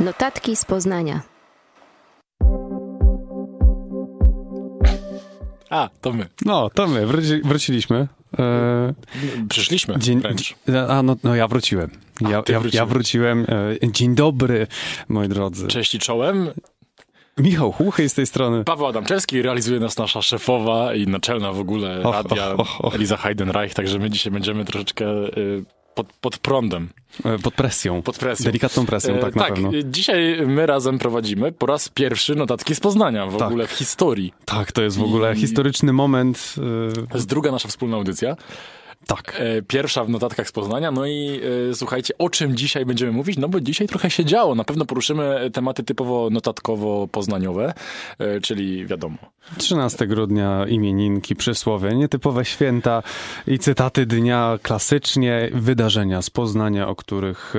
Notatki z Poznania. A, to my. No, to my, wróci, wróciliśmy. E, Przyszliśmy dzień, wręcz. a, no, no ja wróciłem. Ja, ty ja, ja wróciłem. E, dzień dobry, moi drodzy. Cześć i czołem. Michał Chuchy z tej strony. Paweł Adamczewski realizuje nas nasza szefowa i naczelna w ogóle Och, radia och, och. Eliza Heidenreich, także my dzisiaj będziemy troszeczkę y, pod, pod prądem, E, Pod presją. pod presją. Delikatną presją, E, tak na pewno. y, dzisiaj my razem prowadzimy po raz pierwszy notatki z Poznania w Tak. ogóle w historii. Tak, to jest w ogóle I- historyczny moment. e, To jest druga nasza wspólna audycja. Tak. E, Pierwsza w notatkach z Poznania. No i e, słuchajcie, o czym dzisiaj będziemy mówić? No bo dzisiaj trochę się działo. Na pewno poruszymy tematy typowo notatkowo-poznaniowe, e, czyli wiadomo. 13 grudnia imieninki, przysłowie, nietypowe święta i cytaty dnia klasycznie, wydarzenia z Poznania, o których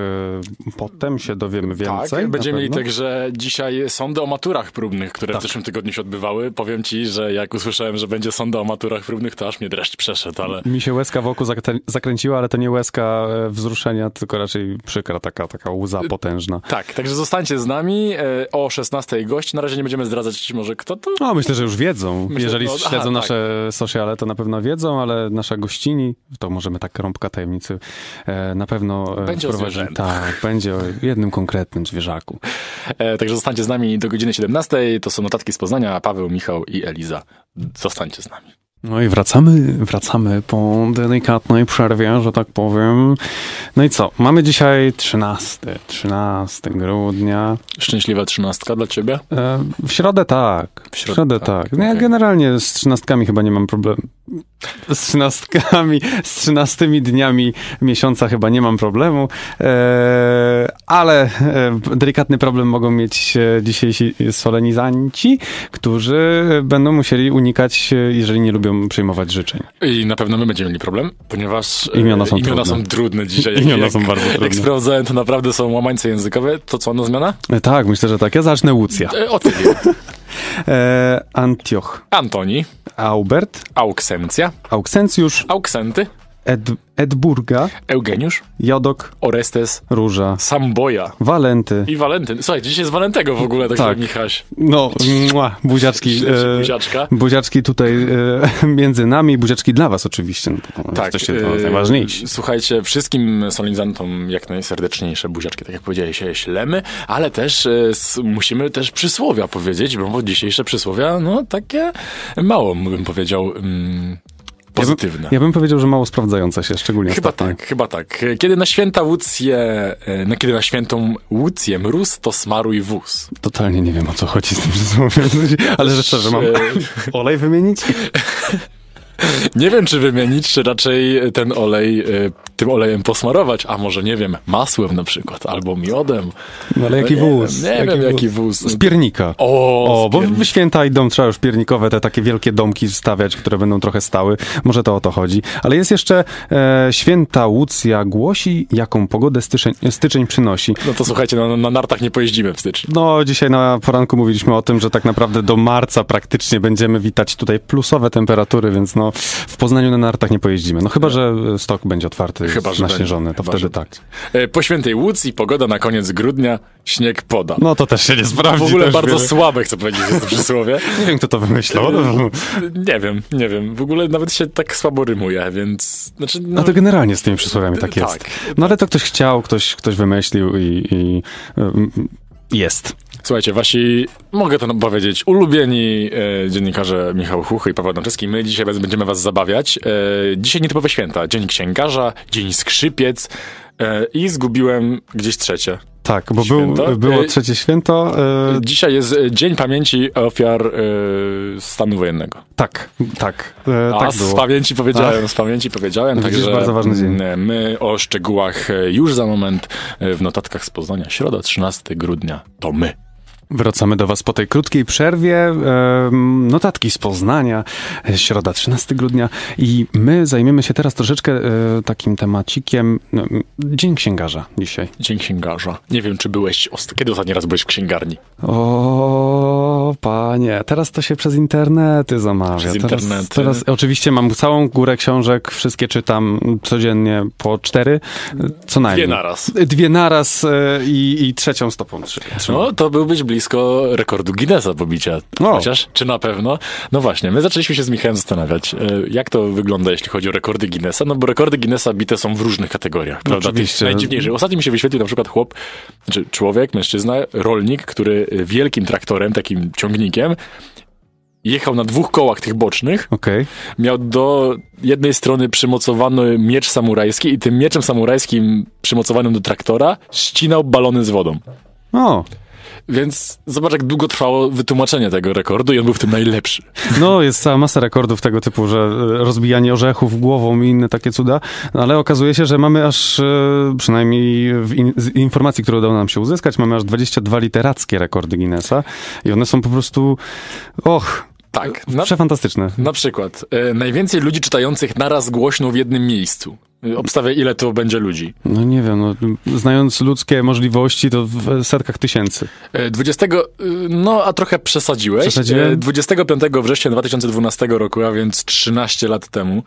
e, potem się dowiemy więcej. tak, będziemy mieli także dzisiaj sądy o maturach próbnych, które Tak. w zeszłym tygodniu się odbywały. Powiem ci, że jak usłyszałem, że będzie sądy o maturach próbnych, to aż mnie dreszcz przeszedł, ale Mi się łezka wokół zakrę- zakręciła, ale to nie łezka e, wzruszenia, tylko raczej przykra, taka, taka łza potężna. tak, także zostańcie z nami e, o 16 gość. Na razie nie będziemy zdradzać może kto to. No, myślę, że już wiedzą. Myślę- Jeżeli no, aha, śledzą tak. nasze sociale, to na pewno wiedzą, ale nasza gościni, to możemy tak rąbka tajemnicy, e, na pewno Będzie o wprowadzi- zwierzętach. Tak, będzie o jednym konkretnym zwierzaku. Także zostańcie z nami do godziny 17. To są notatki z Poznania, Paweł, Michał i Eliza. Zostańcie z nami. No i wracamy, wracamy po delikatnej przerwie, że tak powiem. No i co? Mamy dzisiaj 13, 13 grudnia. Szczęśliwa trzynastka dla ciebie? E, w środę tak. W środę środę, tak, tak. No ja generalnie z trzynastkami chyba nie mam problemu. Z trzynastkami, z trzynastymi dniami miesiąca chyba nie mam problemu, e, ale e, delikatny problem mogą mieć e, dzisiejsi solenizanci, którzy będą musieli unikać, e, jeżeli nie lubią przyjmować życzeń. I na pewno my będziemy mieli problem, ponieważ Imiona są imiona trudne. są trudne dzisiaj. Imiona jak, są bardzo trudne. Jak sprawdzałem, to naprawdę są łamańce językowe. To co, no zmiana? Tak, myślę, że tak. Ja zacznę Łucja. O. E, Antioch, Antoni, Aubert, Auksencja, Auksencjusz, Auksenty, Ed, Edburga, Eugeniusz, Jodok, Orestes, Róża, Samboja Walenty. i Walentyn. Słuchaj, dzisiaj jest Walentego w ogóle, tak, Tak. Michaś. No, mua, buziaczki. E, buziaczka. buziaczki tutaj e, między nami, buziaczki dla was oczywiście. No, to Tak, to e, najważniejsi. Słuchajcie, wszystkim solenizantom jak najserdeczniejsze buziaczki, tak jak powiedziałeś, się ślemy, ale też e, musimy też przysłowia powiedzieć, bo dzisiejsze przysłowia, no takie mało bym powiedział mm, pozytywne. Ja bym powiedział, że mało sprawdzające się, szczególnie Chyba ostatnio. tak, chyba tak. Kiedy na święta Łucję, e, no kiedy na świętą Łucję mróz, to smaruj wóz. Totalnie nie wiem, o co chodzi z tym przysłowiem. Ale że szczerze, mam E, olej wymienić? Nie wiem, czy wymienić, czy raczej ten olej e, tym olejem posmarować, a może, nie wiem, masłem na przykład, albo miodem. No ale jaki nie wóz? Wiem, nie wiem, jaki wóz. Z piernika. O, O, bo w święta idą, trzeba już piernikowe, te takie wielkie domki stawiać, które będą trochę stały. Może to o to chodzi. Ale jest jeszcze e, święta Łucja głosi, jaką pogodę styczeń, styczeń przynosi. No to słuchajcie, na, na nartach nie pojeździmy w styczniu. No, dzisiaj na poranku mówiliśmy o tym, że tak naprawdę do marca praktycznie będziemy witać tutaj plusowe temperatury, więc no w Poznaniu na nartach nie pojeździmy. No chyba, że stok będzie otwarty, Chyba, że naśnieżony, będzie. to Chyba, wtedy tak. E, Po świętej Łucji pogoda na koniec grudnia, śnieg pada. No to też się nie sprawdzi. w ogóle bardzo wiele- słabe, chcę powiedzieć, jest to przysłowie. Nie wiem, kto to wymyślał. No, Nie wiem, nie wiem. W ogóle nawet się tak słabo rymuje, więc... Znaczy, no, no to generalnie z tymi przysłowiami tak jest. Tak, No ale to ktoś chciał, ktoś, ktoś wymyślił i, i ym, jest. Słuchajcie, wasi, mogę to powiedzieć, ulubieni e, dziennikarze Michał Chuchy i Paweł Adamczewski, my dzisiaj będziemy was zabawiać. E, dzisiaj nietypowe święta. Dzień księgarza, dzień skrzypiec e, i zgubiłem gdzieś trzecie. Tak, bo był, było Ej. trzecie święto. E, Dzisiaj jest e, Dzień Pamięci Ofiar e, Stanu Wojennego. tak, tak. E, A tak z pamięci powiedziałem, z pamięci powiedziałem, Widzisz, także bardzo ważny dzień. my o szczegółach e, już za moment e, w notatkach z Poznania. Środa, 13 grudnia, to my. Wracamy do Was po tej krótkiej przerwie. Notatki z Poznania, e, środa 13 grudnia i my zajmiemy się teraz troszeczkę e, takim temacikiem. no, Dzień Księgarza dzisiaj. Dzień księgarza. Nie wiem, czy byłeś, kiedy ostatni raz byłeś w księgarni? O, O panie, teraz to się przez internety zamawia. Przez teraz, internety. Teraz oczywiście mam całą górę książek, wszystkie czytam codziennie po cztery, co najmniej. Dwie naraz. Dwie naraz e, i, i trzecią stopą trzy. No, to byłbyś blisko rekordu Guinnessa pobicia. O. Chociaż, czy na pewno? No właśnie, my zaczęliśmy się z Michałem zastanawiać, e, jak to wygląda, jeśli chodzi o rekordy Guinnessa, no bo rekordy Guinnessa bite są w różnych kategoriach, prawda? Oczywiście. najdziwniejszych. Ostatnio mi się wyświetlił na przykład chłop, znaczy człowiek, mężczyzna, rolnik, który wielkim traktorem, takim ciągnikiem, jechał na dwóch kołach tych bocznych, Okej. miał do jednej strony przymocowany miecz samurajski i tym mieczem samurajskim przymocowanym do traktora ścinał balony z wodą. O, Więc zobacz, jak długo trwało wytłumaczenie tego rekordu i on był w tym najlepszy. no jest cała masa rekordów tego typu, że e, rozbijanie orzechów głową i inne takie cuda, no, ale okazuje się, że mamy aż, e, przynajmniej w in, z informacji, które udało nam się uzyskać, mamy aż 22 literackie rekordy Guinnessa i one są po prostu, och, Tak. Na, przefantastyczne. na przykład, e, najwięcej ludzi czytających naraz głośno w jednym miejscu. E, Obstawię, ile to będzie ludzi. No nie wiem, no, znając ludzkie możliwości, to w setkach tysięcy. E, 20, e, no a trochę przesadziłeś. Przesadziłem? E, 25 września 2012 roku, a więc 13 lat temu.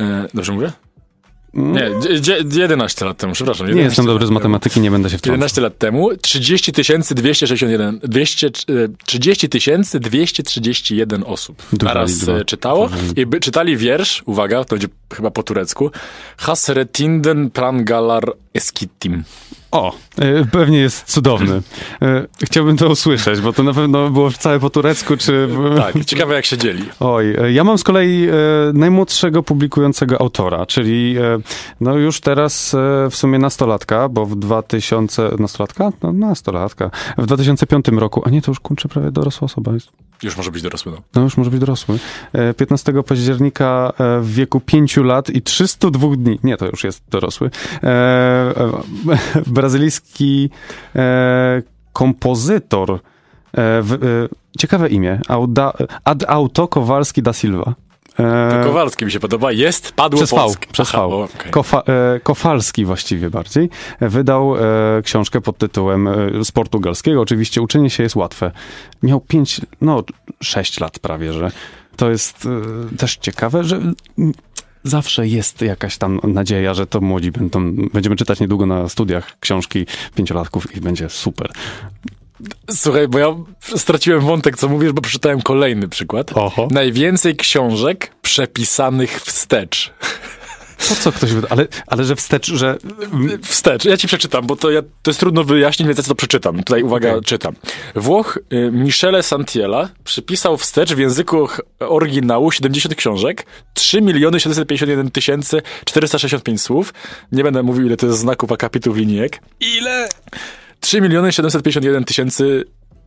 E, Dobrze mówię? Nie, dzie- dzie- 11 lat temu, przepraszam. Nie 11 jestem dobry z matematyki, nie będę się wtrącał. 11 lat temu 30 261 200, e, 30 231 osób Duża naraz liczba. e, czytało i by, czytali wiersz, uwaga, to będzie chyba po turecku Hasretinden prangalar eskittim. O, e, pewnie jest cudowny. E, Chciałbym to usłyszeć, bo to na pewno było całe po turecku, czy... Tak, ciekawe jak się dzieli. Oj, e, ja mam z kolei e, najmłodszego publikującego autora, czyli e, no już teraz e, w sumie nastolatka, bo w 2000... Nastolatka? No nastolatka. W 2005 roku, a nie, to już kurczę prawie dorosła osoba jest. Już może być dorosły, no. No już może być dorosły. E, 15 października e, w wieku 5 lat i 302 dni, nie, to już jest dorosły, e, e, brazylijski e, kompozytor, e, e, ciekawe imię, Auda, Ad Auto Kowalski da Silva. E, Kowalski mi się podoba. Jest, padło przez V, polskie. przez V. Aha, o, okej. Kofa, e, Kowalski właściwie bardziej, wydał e, książkę pod tytułem e, z portugalskiego. Oczywiście uczenie się jest łatwe. Miał pięć, no sześć lat prawie, że to jest też ciekawe, że zawsze jest jakaś tam nadzieja, że to młodzi będą, będziemy czytać niedługo na studiach książki pięciolatków i będzie super. Słuchaj, bo ja straciłem wątek, co mówisz, bo przeczytałem kolejny przykład. Oho. Najwięcej książek przepisanych wstecz. Po co ktoś wyda? Ale, ale że wstecz, że... Wstecz. Ja ci przeczytam, bo to, ja, to jest trudno wyjaśnić, więc ja to przeczytam. Tutaj uwaga, Okej. czytam. Włoch y, Michele Santiela przypisał wstecz w języku oryginału 70 książek, 3 miliony 751 tysięcy 465 słów. Nie będę mówił, ile to jest znaków, akapitów, linijek. Ile? 3 miliony 751 tysięcy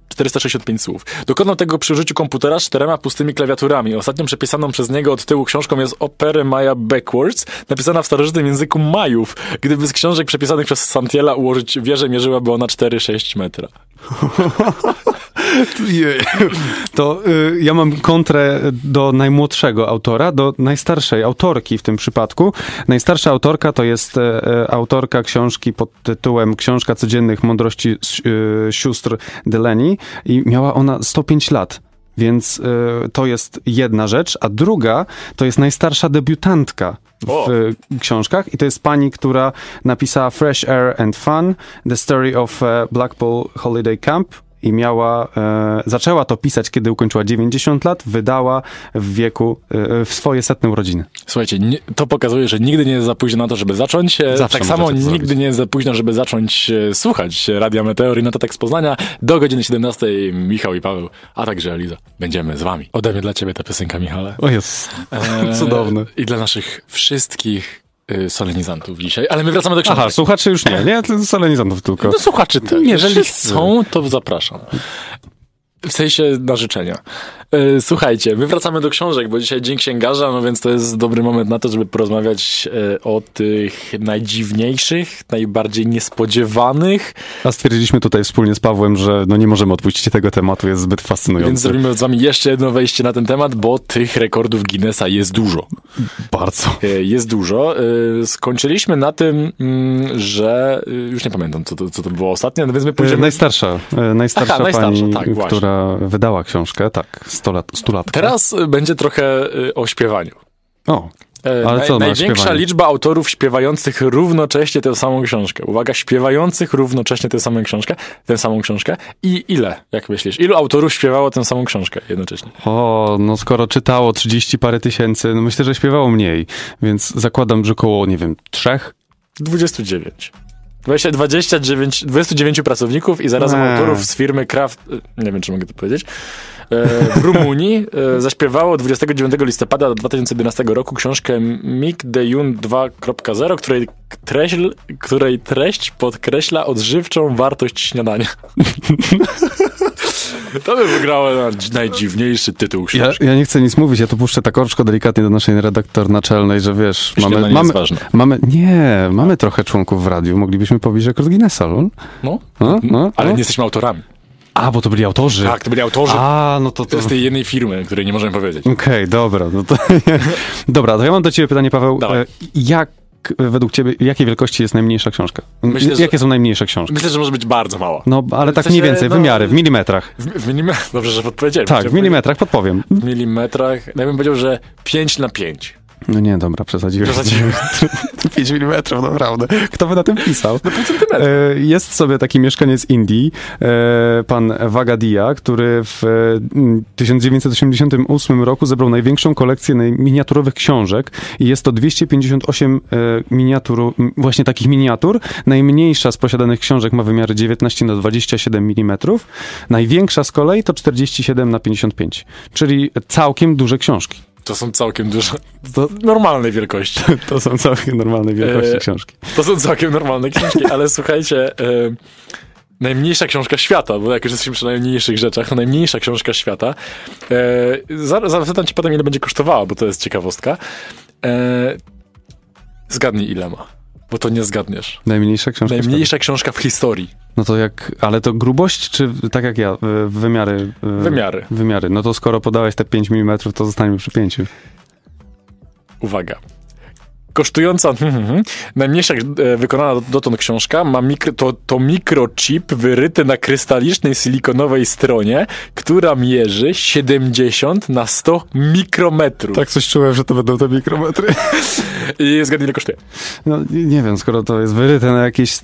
465 słów. Dokonał tego przy użyciu komputera z czterema pustymi klawiaturami. Ostatnią przepisaną przez niego od tyłu książką jest Opery Maya Backwards, napisana w starożytnym języku Majów. Gdyby z książek przepisanych przez Santiela ułożyć wieżę, mierzyłaby ona 4,6 metra. To y, ja mam kontrę do najmłodszego autora, do najstarszej autorki w tym przypadku. Najstarsza autorka to jest e, e, autorka książki pod tytułem Książka codziennych mądrości y, sióstr Delaney i miała ona 105 lat. Więc y, to jest jedna rzecz, a druga to jest najstarsza debiutantka w O. y, książkach i to jest pani, która napisała Fresh Air and Fun, The Story of e, Blackpool Holiday Camp i miała, e, zaczęła to pisać, kiedy ukończyła 90 lat, wydała w wieku, e, w swoje setne urodziny. Słuchajcie, nie, to pokazuje, że nigdy nie jest za późno na to, żeby zacząć. E, Zawsze tak samo nigdy zrobić. nie jest za późno, żeby zacząć e, słuchać Radia Meteor i Notatek z Poznania. Do godziny 17 Michał i Paweł, a także Eliza. Będziemy z wami. Ode mnie dla ciebie ta piosenka, Michale. O jest, E, cudowne. I dla naszych wszystkich solenizantów dzisiaj. Ale my wracamy do książek. Aha, słuchacze już nie, nie? Solenizantów tylko. No słuchaczy też. Jeżeli chcą, to zapraszam. W sensie na życzenia. E, Słuchajcie, my wracamy do książek, bo dzisiaj Dzień Księgarza, no więc to jest dobry moment na to, żeby porozmawiać e, o tych najdziwniejszych, najbardziej niespodziewanych, A stwierdziliśmy tutaj wspólnie z Pawłem, że no nie możemy odpuścić tego tematu, jest zbyt fascynujący. więc zrobimy z wami jeszcze jedno wejście na ten temat, bo tych rekordów Guinnessa jest dużo. Bardzo. E, Jest dużo. Skończyliśmy na tym, mm, że już nie pamiętam, co to, co to było ostatnio, no więc my pójdziemy... Najstarsza, najstarsza Aha, najstarsza, pani, tak, właśnie. Która wydała książkę, tak, 100 lat, 100 lat. Teraz będzie trochę y, o śpiewaniu. O, E, Ale naj- co największa śpiewanie? liczba autorów śpiewających równocześnie tę samą książkę. Uwaga, śpiewających równocześnie tę samą książkę, tę samą książkę. I ile, jak myślisz? Ilu autorów śpiewało tę samą książkę jednocześnie? o, no skoro czytało 30 parę tysięcy, no myślę, że śpiewało mniej, więc zakładam, że koło, nie wiem, trzech? 29. 20, 29, 29 pracowników i zarazem Eee. autorów z firmy Kraft, nie wiem czy mogę to powiedzieć, e, w Rumunii e, zaśpiewało 29 listopada 2011 roku książkę Mik de Jun 2.0, której treść, której treść podkreśla odżywczą wartość śniadania. To by wygrało na najdziwniejszy tytuł Ja, książki. ja nie chcę nic mówić, ja to puszczę tak oczko delikatnie do naszej redaktor naczelnej, że wiesz, mamy, mamy, jest ważne. mamy, nie, mamy trochę członków w radiu, moglibyśmy pobić rekord Guinnessa, lol. No, No, no, ale no. nie jesteśmy autorami. A, bo to byli autorzy. Tak, to byli autorzy. A, no to To tej jednej firmy, której nie możemy powiedzieć. Okej, dobra, no to... dobra, to ja mam do ciebie pytanie, Paweł. Dawaj. E, Jak według ciebie, jakiej wielkości jest najmniejsza książka? Myślę, że- Jakie są najmniejsze książki? Myślę, że może być bardzo mała. No, ale W tak sensie, mniej więcej, no- wymiary, w milimetrach. W, w milim... Dobrze, że podpowiedziałem. Tak, w milimetrach, podpowiem. W milimetrach. Ja bym powiedział, że 5 na 5. No nie, dobra, przesadziłem. Przesadziłem. 5 milimetrów, naprawdę. Kto by na tym pisał? No pół centymetra. E, Jest sobie taki mieszkaniec Indii, e, pan Vagadia, który w e, m, 1988 roku zebrał największą kolekcję miniaturowych książek i jest to 258 e, miniatur, właśnie takich miniatur. Najmniejsza z posiadanych książek ma wymiary 19 na 27 mm, największa z kolei to 47 na 55, czyli całkiem duże książki. To są całkiem duże. To, Normalnej wielkości. to są całkiem normalne wielkości E, książki. To są całkiem normalne książki, ale słuchajcie. E, najmniejsza książka świata, bo jak już jesteśmy przy najmniejszych rzeczach, to najmniejsza książka świata. E, zaraz zapytam cię potem, ile będzie kosztowała, bo to jest ciekawostka. Zgadnij, ile ma. Bo to nie zgadniesz. Najmniejsza książka Najmniejsza książka w historii. No to jak, ale to grubość, czy tak jak ja, wymiary? y, Wymiary. Wymiary. No to skoro podałeś te 5 mm, to zostaniemy przy 5. Uwaga. Kosztująca, najmniejsza e, wykonana dotąd książka ma mikro, to, to mikrochip wyryty na krystalicznej silikonowej stronie, która mierzy 70 na 100 mikrometrów. Tak coś czułem, że to będą te mikrometry. I zgadnij, ile kosztuje. No nie wiem, skoro to jest wyryte na jakieś,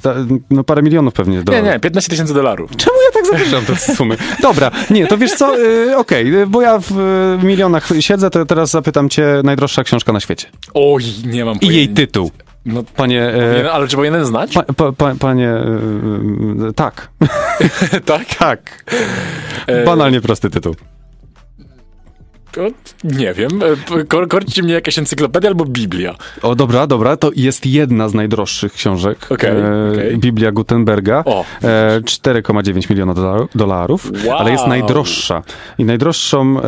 no parę milionów pewnie Nie, dolarów. nie, 15 tysięcy dolarów. Czemu ja tak zawyżam te sumy? Dobra, nie, to wiesz co, y, okej, y, bo ja w milionach siedzę, to teraz zapytam cię, najdroższa książka na świecie. Oj, nie mam I jej tytuł. No, Panie, powinien- e, ale czy powinienem znać? pa, pa, pa, panie, y, tak, tak? tak. E, Banalnie prosty tytuł. Nie wiem. E, Kor korci mnie jakaś encyklopedia albo Biblia. O, dobra, dobra, to jest jedna z najdroższych książek. Okej, e, okej. Biblia Gutenberga. O. E, 4,9 miliona dolar- dolarów, Wow. ale jest najdroższa. I najdroższą, e,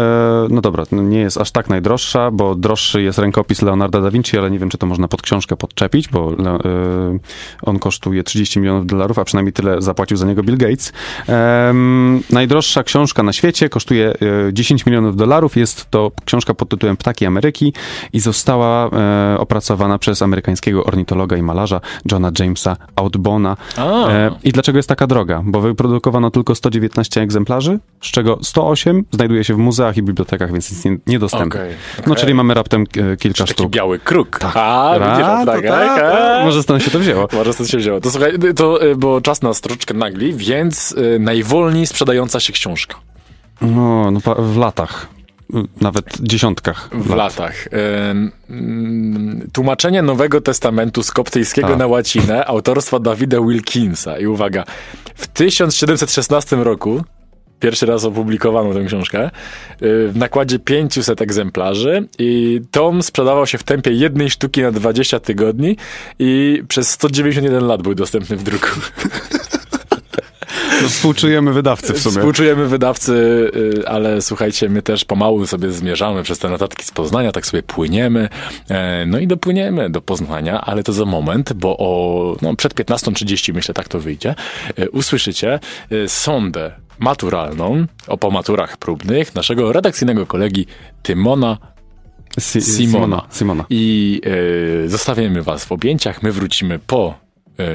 no dobra, no nie jest aż tak najdroższa, bo droższy jest rękopis Leonarda da Vinci, ale nie wiem, czy to można pod książkę podczepić, bo le, e, on kosztuje 30 milionów dolarów, a przynajmniej tyle zapłacił za niego Bill Gates. Najdroższa książka na świecie kosztuje e, 10 milionów dolarów. Jest to książka pod tytułem Ptaki Ameryki i została e, opracowana przez amerykańskiego ornitologa i malarza Johna Jamesa Outbona. E, I dlaczego jest taka droga? Bo wyprodukowano tylko 119 egzemplarzy, z czego 108 znajduje się w muzeach i bibliotekach, więc jest nie, niedostępne. Okej, No, czyli mamy raptem e, kilka Taki sztuk. biały kruk. Tak. A, widzisz, A, a, to tak, tak, tak. Może stąd się to wzięło. Może stąd się wzięło. To słuchaj, to, y, bo czas nas troszeczkę nagli, więc y, najwolniej sprzedająca się książka No, no w latach. Nawet dziesiątkach. w lat. latach. Mm, Tłumaczenie Nowego Testamentu z koptyjskiego Tak. na łacinę autorstwa Davida Wilkinsa. I uwaga, w 1716 roku Pierwszy raz opublikowano tę książkę y, w nakładzie 500 egzemplarzy i tom sprzedawał się w tempie jednej sztuki na 20 tygodni i przez 191 lat był dostępny w druku. No, współczujemy wydawcy w sumie. Współczujemy wydawcy, y, ale słuchajcie, my też pomału sobie zmierzamy przez te notatki z Poznania, tak sobie płyniemy, e, no i dopłyniemy do Poznania, ale to za moment, bo o, no, przed 15.30 myślę tak to wyjdzie, e, usłyszycie e, sondę maturalną o pomaturach próbnych naszego redakcyjnego kolegi Tymona Si- Simona. Simona. i e, zostawiamy was w objęciach, my wrócimy po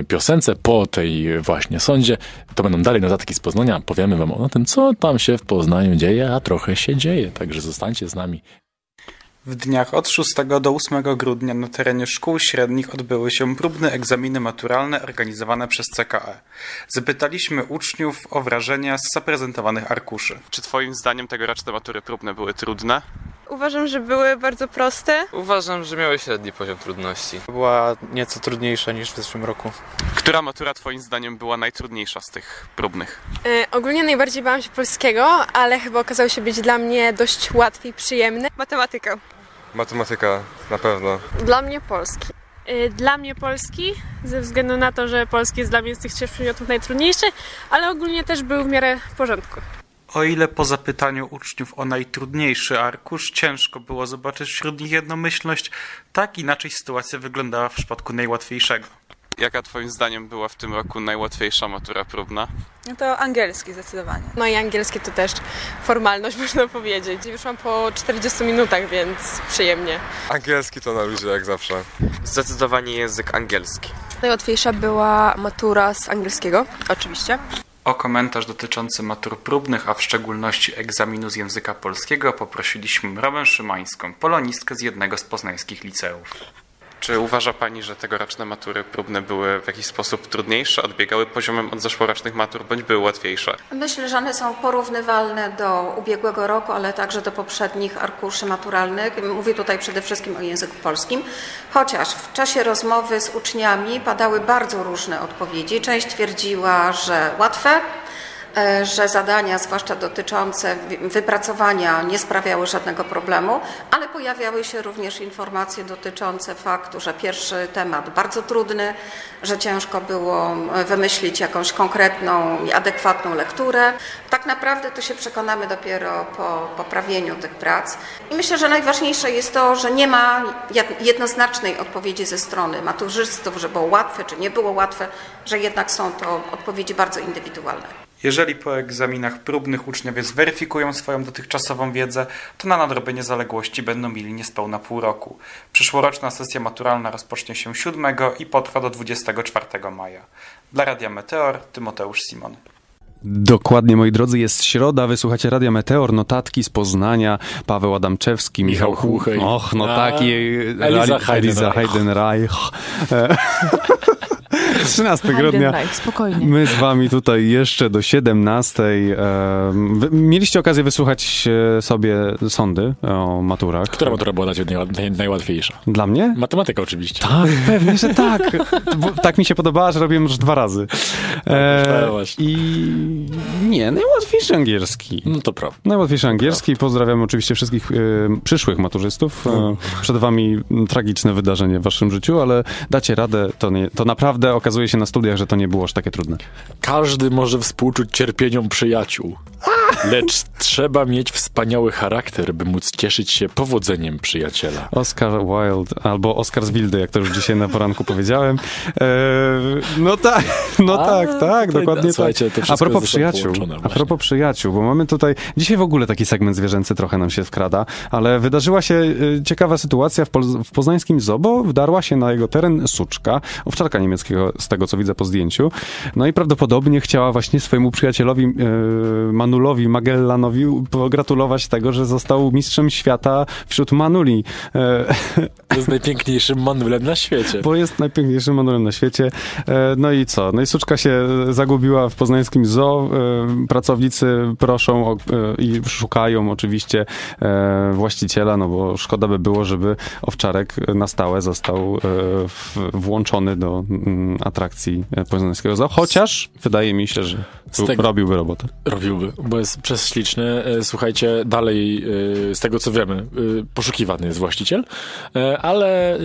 piosence, po tej właśnie sądzie, to będą dalej notatki z Poznania. Powiemy wam o tym, co tam się w Poznaniu dzieje, a trochę się dzieje. Także zostańcie z nami. W dniach od 6 do 8 grudnia na terenie szkół średnich odbyły się próbne egzaminy maturalne organizowane przez CKE. Zapytaliśmy uczniów o wrażenia z zaprezentowanych arkuszy. Czy twoim zdaniem tegoroczne matury próbne były trudne? Uważam, że były bardzo proste. Uważam, że miały średni poziom trudności. była nieco trudniejsza niż w zeszłym roku. Która matura twoim zdaniem była najtrudniejsza z tych próbnych? E, ogólnie najbardziej bałam się polskiego, ale chyba okazało się być dla mnie dość łatwy i przyjemny. Matematyka. Matematyka na pewno. Dla mnie polski. Y, Dla mnie polski, ze względu na to, że polski jest dla mnie z tych trzech przedmiotów najtrudniejszy, ale ogólnie też był w miarę w porządku. O ile po zapytaniu uczniów o najtrudniejszy arkusz ciężko było zobaczyć wśród nich jednomyślność, tak inaczej sytuacja wyglądała w przypadku najłatwiejszego. Jaka twoim zdaniem była w tym roku najłatwiejsza matura próbna? No to angielski zdecydowanie. No i angielskie to też formalność, można powiedzieć. Wyszłam po 40 minutach, więc przyjemnie. Angielski to na luzie jak zawsze. Zdecydowanie język angielski. Najłatwiejsza była matura z angielskiego, oczywiście. O komentarz dotyczący matur próbnych, a w szczególności egzaminu z języka polskiego poprosiliśmy Mrowę Szymańską, polonistkę z jednego z poznańskich liceów. Czy uważa Pani, że tegoroczne matury próbne były w jakiś sposób trudniejsze, odbiegały poziomem od zeszłorocznych matur, bądź były łatwiejsze? Myślę, że one są porównywalne do ubiegłego roku, ale także do poprzednich arkuszy maturalnych. Mówię tutaj przede wszystkim o języku polskim, chociaż w czasie rozmowy z uczniami padały bardzo różne odpowiedzi. Część twierdziła, że łatwe, że zadania, zwłaszcza dotyczące wy- wypracowania, nie sprawiały żadnego problemu, ale pojawiały się również informacje dotyczące faktu, że pierwszy temat bardzo trudny, że ciężko było e, wymyślić jakąś konkretną i adekwatną lekturę. Tak naprawdę to się przekonamy dopiero po poprawieniu tych prac. I myślę, że najważniejsze jest to, że nie ma jed- jednoznacznej odpowiedzi ze strony maturzystów, że było łatwe czy nie było łatwe, że jednak są to odpowiedzi bardzo indywidualne. Jeżeli po egzaminach próbnych uczniowie zweryfikują swoją dotychczasową wiedzę, to na nadrobienie zaległości będą mieli niespełna pół roku. Przyszłoroczna sesja maturalna rozpocznie się 7 i potrwa do 24 maja. Dla Radia Meteor, Tymoteusz Simon. Dokładnie, moi drodzy, jest środa, wysłuchacie Radia Meteor, notatki z Poznania, Paweł Adamczewski, Michał, Michał Hłuchej. Och, no A, tak, i Eliza Eliza Heidenreich. Heidenreich. E, 13 grudnia. spokojnie. My z wami tutaj jeszcze do 17. E, wy- mieliście okazję wysłuchać e, sobie sądy o maturach. Która matura była dla ciebie najła- naj, najłatwiejsza? Dla mnie? Matematyka oczywiście. Tak, pewnie, że tak. Tak mi się podobała, że robiłem już dwa razy. E, myślałaś. I nie, najłatwiejszy angielski. No to prawda. Najłatwiejszy angielski. Pozdrawiam oczywiście wszystkich e, przyszłych maturzystów. E, przed wami tragiczne wydarzenie w waszym życiu, ale dacie radę. To, nie, to naprawdę okazuje się na studiach, że to nie było aż takie trudne. Każdy może współczuć cierpieniom przyjaciół. Lecz trzeba mieć wspaniały charakter, by móc cieszyć się powodzeniem przyjaciela. Oscar Wilde, albo Oscar z Wildy, jak to już dzisiaj na poranku powiedziałem. E, no tak, no A, tak, tak, tutaj, dokładnie to tak. wszystko A propos przyjaciół, a propos przyjaciół, bo mamy tutaj, dzisiaj w ogóle taki segment zwierzęcy trochę nam się wkrada, ale wydarzyła się e, ciekawa sytuacja w, Pol- w poznańskim zoo, bo wdarła się na jego teren suczka, owczarka niemieckiego, z tego co widzę po zdjęciu, no i prawdopodobnie chciała właśnie swojemu przyjacielowi e, Manulowi Magellanowi pogratulować tego, że został mistrzem świata wśród Manuli. E, To jest najpiękniejszym manulem na świecie. bo jest najpiękniejszym manulem na świecie. E, No i co? No i suczka się zagubiła w poznańskim zoo. Pracownicy proszą o, i szukają oczywiście właściciela, no bo szkoda by było, żeby owczarek na stałe został włączony do mm, atrakcji e, poznańskiego zoo. Chociaż wydaje mi się, że tego- robiłby robotę. Robiłby, bo jest prześliczny. E, Słuchajcie, dalej e, z tego co wiemy, poszukiwany jest właściciel, ale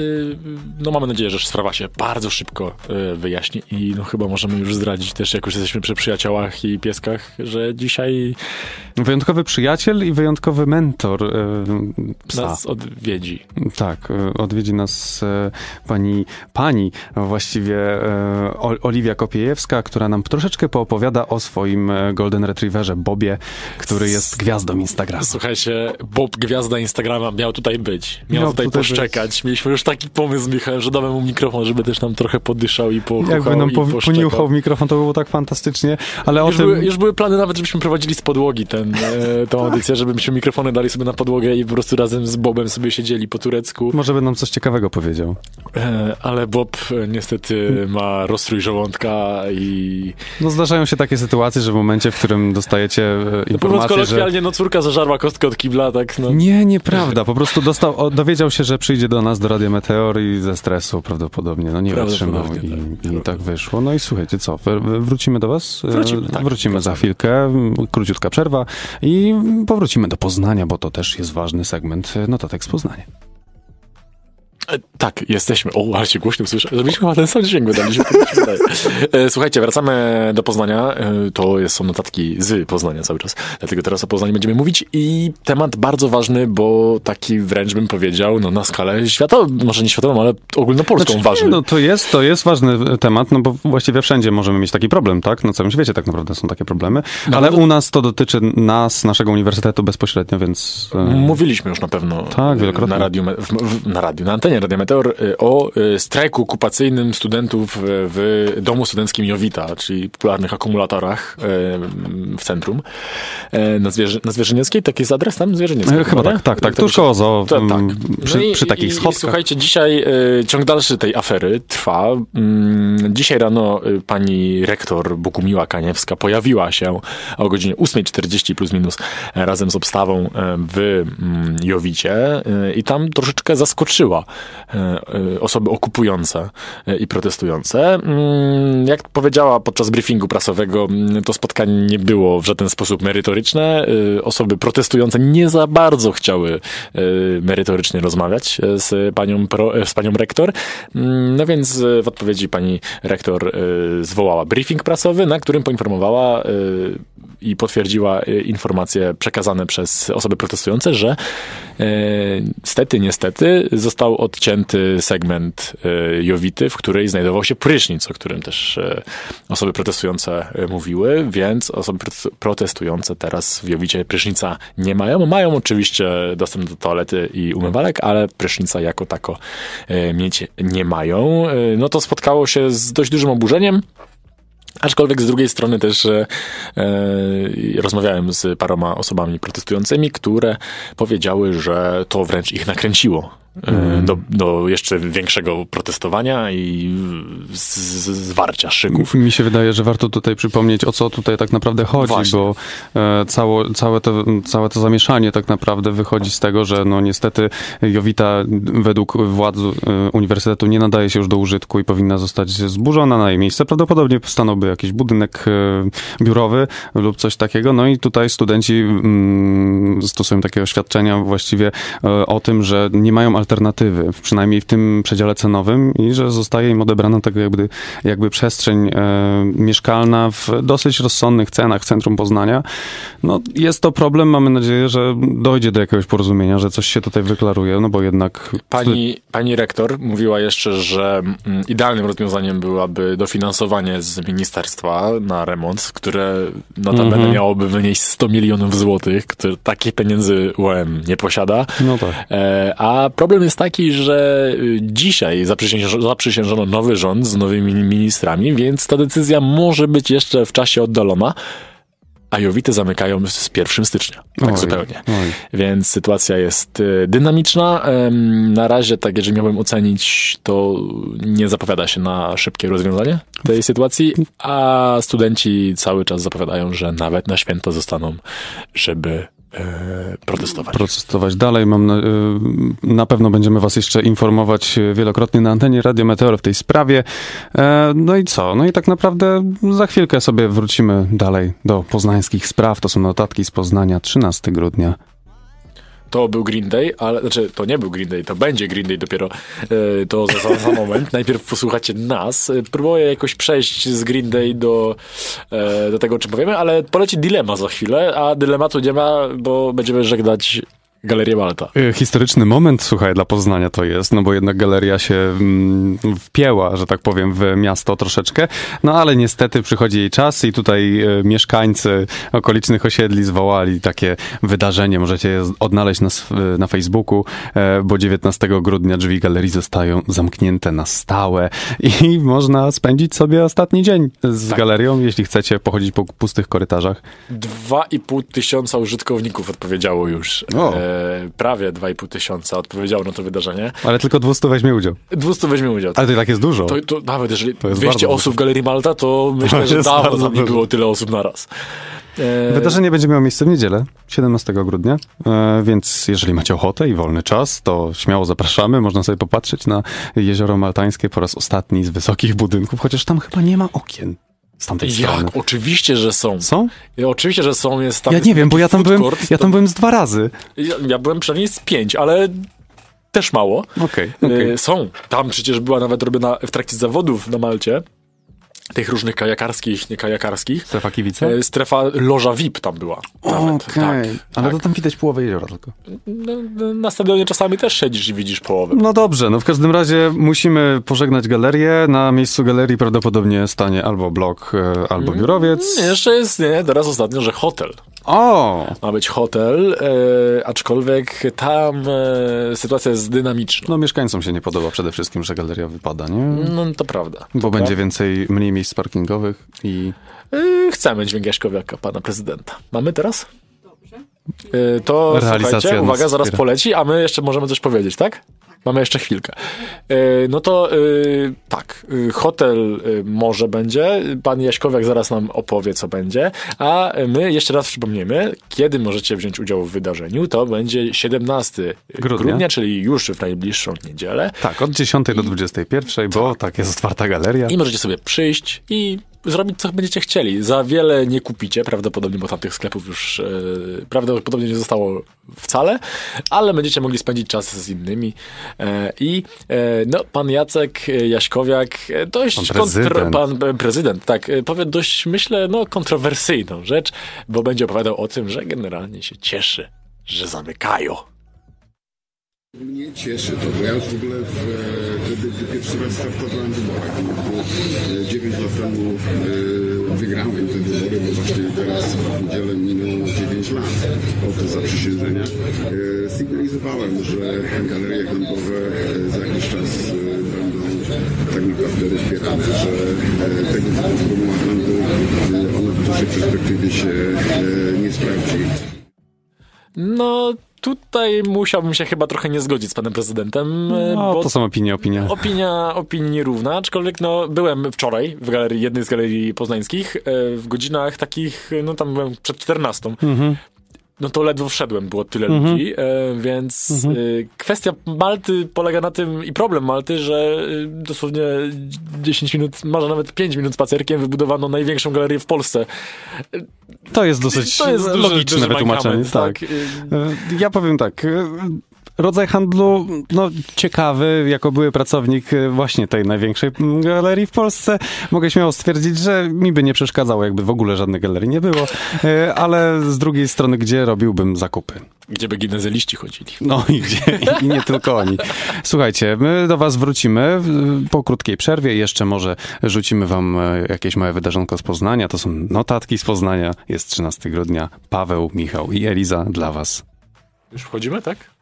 no mamy nadzieję, że sprawa się bardzo szybko wyjaśni i no chyba możemy już zdradzić też, jak już jesteśmy przy przyjaciołach i pieskach, że dzisiaj Wyjątkowy przyjaciel i wyjątkowy mentor psa. nas odwiedzi. Tak, odwiedzi nas pani, pani właściwie Oliwia Kopiejewska, która nam troszeczkę poopowiada o swoim e, Golden Retrieverze Bobie który jest gwiazdą Instagrama. Słuchajcie, Bob Gwiazda Instagrama miał tutaj być. Miał, Miał tutaj, tutaj poszczekać. Mieliśmy już taki pomysł, Michał, że damy mu mikrofon, żeby też nam trochę podyszał i pochuchał Jakby nam po, poniuchał w mikrofon, to było tak fantastycznie, ale o Już tym... były, już były plany nawet, żebyśmy prowadzili z podłogi ten, e, tą audycję, żebyśmy mikrofony dali sobie na podłogę i po prostu razem z Bobem sobie siedzieli po turecku. Może by nam coś ciekawego powiedział. E, ale Bob e, niestety ma rozstrój żołądka i No zdarzają się takie sytuacje, że w momencie, w którym dostajecie e, mówiąc informację, że... kolokwialnie, no córka zażarła kostkę od kibla, tak no. Nie, nieprawda. Po prostu dostał, o, dowiedział się, że przyjdzie do nas do Radia Meteor i ze stresu prawdopodobnie, no nie wytrzymał Prawdopodobnie i, i tak wyszło. No i słuchajcie, co, wr- wr- wrócimy do was? E, Wrócimy, tak. Wrócimy za chwilkę, króciutka przerwa i powrócimy do Poznania, bo to też jest ważny segment notatek z Poznania. E, Tak, jesteśmy. O, ale się głośno słyszę. Zrobiliśmy chyba ten sam dźwięk, wydaliśmy. E, Słuchajcie, wracamy do Poznania. E, To są notatki z Poznania cały czas. Dlatego teraz o Poznaniu będziemy mówić i temat bardzo ważny, bo taki wręcz bym powiedział, no na skalę światową, może nie światową, ale ogólnopolską Znaczy, ważny. nie, No to jest, to jest ważny temat, no bo właściwie wszędzie możemy mieć taki problem, tak? Na całym świecie tak naprawdę są takie problemy, No, ale no- u nas to dotyczy nas, naszego uniwersytetu bezpośrednio, więc... Mówiliśmy już na pewno Tak, wielokrotnie. na radiu, na radiu, na antenie Radia Meteor e, o e, strajku okupacyjnym studentów w domu studenckim Jowita, czyli popularnych akumulatorach e, w centrum e, na, Zwierzy, na Zwierzynieckiej. Tak jest adres tam? Zwierzyniecki. E, Chyba tak, tak, tak. Tuż koło zoo, mm, tak. przy, No i- przy takich schodkach. I słuchajcie, dzisiaj ciąg dalszy tej afery trwa. Mm, dzisiaj rano pani rektor Bogumiła Kaniewska pojawiła się o godzinie 8.40 plus minus e, razem z obstawą w mm, Jowicie i tam troszeczkę zaskoczyła osoby okupujące e, i protestujące. Mm, Jak powiedziała podczas briefingu prasowego, mm, to spotkanie nie było w żaden sposób merytoryczne. E, Osoby protestujące nie za bardzo chciały e, merytorycznie rozmawiać e, z panią, e, z panią rektor. Mm, No więc e, w odpowiedzi pani rektor e, zwołała briefing prasowy, na którym poinformowała e, i potwierdziła e, informacje przekazane przez osoby protestujące, że e, stety, niestety został odcięty segment e, Jowity, w której znajdował się prysznic, o którym też osoby protestujące mówiły, więc osoby protes- protestujące teraz w Jowicie prysznica nie mają. Mają oczywiście dostęp do toalety i umywalek, ale prysznica jako tako mieć nie mają. No to spotkało się z dość dużym oburzeniem. Aczkolwiek z drugiej strony też e, e, rozmawiałem z paroma osobami protestującymi, które powiedziały, że to wręcz ich nakręciło e, do, do jeszcze większego protestowania i z, z, zwarcia szyków. Mi się wydaje, że warto tutaj przypomnieć, o co tutaj tak naprawdę chodzi, Właśnie. bo e, cało, całe, to, całe to zamieszanie tak naprawdę wychodzi z tego, że no niestety Jowita według władz e, uniwersytetu nie nadaje się już do użytku i powinna zostać zburzona na jej miejsce. Prawdopodobnie powstałby jakiś budynek e, biurowy lub coś takiego. No i tutaj studenci mm, stosują takie oświadczenia właściwie e, o tym, że nie mają alternatywy, przynajmniej w tym przedziale cenowym i że zostaje im odebrana tego jakby, jakby przestrzeń e, mieszkalna w dosyć rozsądnych cenach w centrum Poznania. No jest to problem, mamy nadzieję, że dojdzie do jakiegoś porozumienia, że coś się tutaj wyklaruje, no bo jednak... Pani, pani rektor mówiła jeszcze, że mm, idealnym rozwiązaniem byłaby dofinansowanie z ministerstwa na remont, które notabene Mhm. miałoby wynieść 100 milionów złotych, które takich pieniędzy UM nie posiada. No tak. E, A problem jest taki, że y, dzisiaj zaprzysiężono, nowy rząd z nowymi ministrami, więc ta decyzja może być jeszcze w czasie oddalona. A Jowity zamykają z 1 stycznia. Tak Oj, zupełnie. oj. Więc sytuacja jest y, dynamiczna. Na razie, tak jeżeli miałbym ocenić, to nie zapowiada się na szybkie rozwiązanie tej sytuacji, a studenci cały czas zapowiadają, że nawet na święto zostaną, żeby protestować. protestować dalej. Mam na, y, na pewno będziemy was jeszcze informować y, wielokrotnie na antenie Radio Meteor w tej sprawie. E, No i co? No i tak naprawdę za chwilkę sobie wrócimy dalej do poznańskich spraw. To są notatki z Poznania 13 grudnia. To był Green Day, ale znaczy to nie był Green Day, to będzie Green Day dopiero. E, To za, za, za moment. Najpierw posłuchacie nas. E, Próbuję jakoś przejść z Green Day do, e, do tego, o czym powiemy, ale poleci dilema za chwilę, a dylematu nie ma, bo będziemy żegnać Galerię Malta. Y, Historyczny moment, słuchaj, dla Poznania to jest, no bo jednak galeria się mm, wpięła, że tak powiem, w miasto troszeczkę, no ale niestety przychodzi jej czas i tutaj e, mieszkańcy okolicznych osiedli zwołali takie wydarzenie, możecie je odnaleźć na, sw- na Facebooku, bo 19 grudnia drzwi galerii zostają zamknięte na stałe i można spędzić sobie ostatni dzień z Tak. galerią, jeśli chcecie pochodzić po pustych korytarzach. 2,5 tysiąca użytkowników odpowiedziało już. O. E, prawie 2,5 tysiąca odpowiedziało na to wydarzenie. Ale tylko 200 weźmie udział. 200 weźmie udział. Ale to i tak jest dużo. To, to nawet jeżeli jest 200 bardzo osób w Galerii Malta, to myślę, To że dawno tam nie było tyle osób na raz. E, Wydarzenie będzie miało miejsce w niedzielę, 17 grudnia, e, więc jeżeli macie ochotę i wolny czas, to śmiało zapraszamy. Można sobie popatrzeć na jezioro maltańskie po raz ostatni z wysokich budynków, chociaż tam chyba nie ma okien z tamtej strony. Jak? Oczywiście, że są. Są? Oczywiście, że są. Jest tam Ja jest nie wiem, bo ja tam byłem, court, ja to- tam byłem z dwa razy. Ja, ja byłem przynajmniej z pięć, ale też mało. Okej. E, Są. Tam przecież była nawet robiona w trakcie zawodów na Malcie, tych różnych kajakarskich, nie kajakarskich, Strefa kibice? e, strefa loża VIP tam była. Nawet. Okej, Tak, ale tak. to tam widać połowę jeziora tylko. No, no, na stadionie czasami też siedzisz i widzisz połowę. No dobrze, no w każdym razie musimy pożegnać galerię. Na miejscu galerii prawdopodobnie stanie albo blok, e, albo biurowiec. Nie, jeszcze jest, nie, teraz ostatnio, że hotel. O! Ma być hotel, e, aczkolwiek tam e, sytuacja jest dynamiczna. No mieszkańcom się nie podoba przede wszystkim, że galeria wypada, nie? No to prawda. Bo To będzie prawda. więcej, mniej miejsc parkingowych i... E, chcemy dźwięk Jaśkowiaka, pana prezydenta. Mamy teraz? Dobrze. E, to Realizacja słuchajcie, uwaga, zaraz poleci, a my jeszcze możemy coś powiedzieć, tak? Mamy jeszcze chwilkę. E, no to e, tak, e, hotel może będzie, pan Jaśkowiak zaraz nam opowie, co będzie, a my jeszcze raz przypomniemy, kiedy możecie wziąć udział w wydarzeniu, to będzie 17 Grudnia. grudnia, czyli już w najbliższą niedzielę. Tak, od 10 do 21, bo tak jest otwarta galeria. I możecie sobie przyjść i zrobić, co będziecie chcieli. Za wiele nie kupicie, prawdopodobnie, bo tam tych sklepów już e, prawdopodobnie nie zostało wcale, ale będziecie mogli spędzić czas z innymi. E, I e, no, pan Jacek e, Jaśkowiak, e, dość Pan prezydent. pan e, prezydent, tak, powie dość, myślę, no, kontrowersyjną rzecz, bo będzie opowiadał o tym, że generalnie się cieszy, że zamykają. Mnie cieszy to, bo ja już w ogóle w, e, wtedy, gdy pierwszy raz startowałem w wyborach, bo 9 lat temu e, wygrałem te wybory, bo właśnie teraz w niedzielę minęło 9 lat od zaprzysiężenia. E, Sygnalizowałem, że galerie handlowe e, za jakiś czas e, będą tak naprawdę rozbierane, że e, tego typu formuła handlu e, ona w dłuższej perspektywie się e, nie sprawdzi. No, tutaj musiałbym się chyba trochę nie zgodzić z panem prezydentem, e, No, bo to są opinie, opinia. Opinia, opinii nierówna, aczkolwiek no, byłem wczoraj w galerii, jednej z galerii poznańskich e, w godzinach takich, no tam byłem przed 14. Mhm. No to ledwo wszedłem, było tyle Mhm. ludzi, e, więc Mhm. e, kwestia Malty polega na tym i problem Malty, że e, dosłownie 10 minut, może nawet 5 minut spacerkiem wybudowano największą galerię w Polsce. To jest dosyć To jest duży- logiczne duży wytłumaczenie. Tak. tak. E, Ja powiem tak. Rodzaj handlu, no ciekawy, jako były pracownik e, właśnie tej największej mm, galerii w Polsce, mogę śmiało stwierdzić, że mi by nie przeszkadzało, jakby w ogóle żadnej galerii nie było, e, ale z drugiej strony, gdzie robiłbym zakupy? Gdzie by gimnazjaliści chodzili. No i gdzie? I nie tylko oni. Słuchajcie, my do was wrócimy po krótkiej przerwie. Jeszcze może rzucimy wam e, jakieś małe wydarzonko z Poznania. To są notatki z Poznania. Jest 13 grudnia. Paweł, Michał i Eliza dla was. Już wchodzimy, tak?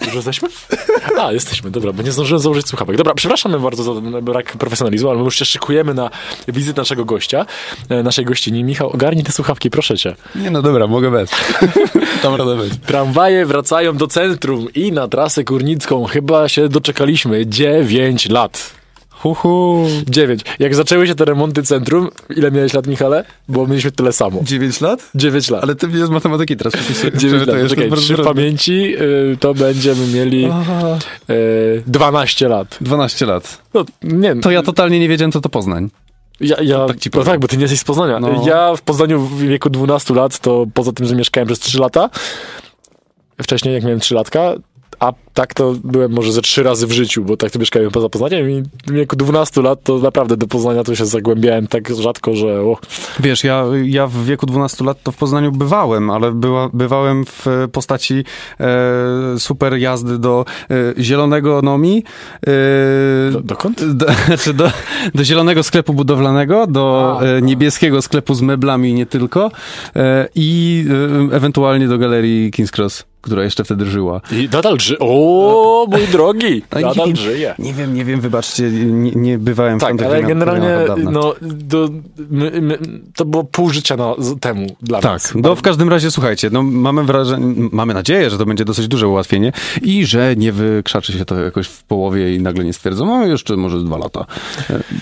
Już jesteśmy? A, jesteśmy, dobra, bo nie zdążyłem założyć słuchawek. Dobra, przepraszamy bardzo za ten brak profesjonalizmu, ale my już się szykujemy na wizytę naszego gościa, e, naszej gościni. Michał, ogarnij te słuchawki, proszę cię. Nie, no dobra, mogę bez. Tam radę bez. Tramwaje wracają do centrum i na trasę górnicką chyba się doczekaliśmy 9 lat. Huhu. 9. Jak zaczęły się te remonty centrum, ile miałeś lat, Michale? Bo mieliśmy tyle samo. 9 lat? 9 lat. Ale ty mnie z matematyki teraz. 9 To lat. Czekaj, trudne. pamięci y, to będziemy mieli y, 12 lat. 12 lat. No, nie, To ja totalnie nie wiedziałem, co to Poznań. Ja, ja, tak ci no tak, bo ty nie jesteś z Poznania. No. Ja w Poznaniu w wieku 12 lat, to poza tym, że mieszkałem przez 3 lata, wcześniej jak miałem 3 latka, a tak to byłem może ze trzy razy w życiu, bo tak to mieszkałem poza Poznaniem i w wieku 12 lat to naprawdę do Poznania to się zagłębiałem tak rzadko, że o, Wiesz, ja, ja w wieku 12 lat to w Poznaniu bywałem, ale była, bywałem w postaci e, super jazdy do e, zielonego Nomi. E, do, dokąd? Do, znaczy do, do zielonego sklepu budowlanego, do A, e, niebieskiego sklepu z meblami i nie tylko e, i e, ewentualnie do galerii King's Cross, która jeszcze wtedy żyła. I nadal żyje. O, mój drogi, No nadal nie, żyje. Nie wiem, nie wiem, wybaczcie, nie, nie bywałem w Tak, ale generalnie no, do, my, my, to było pół życia na, temu dla Tak, nas. no w każdym razie słuchajcie, no mamy wrażenie, mamy nadzieję, że to będzie dosyć duże ułatwienie i że nie wykrzaczy się to jakoś w połowie i nagle nie stwierdzą, no jeszcze może dwa lata,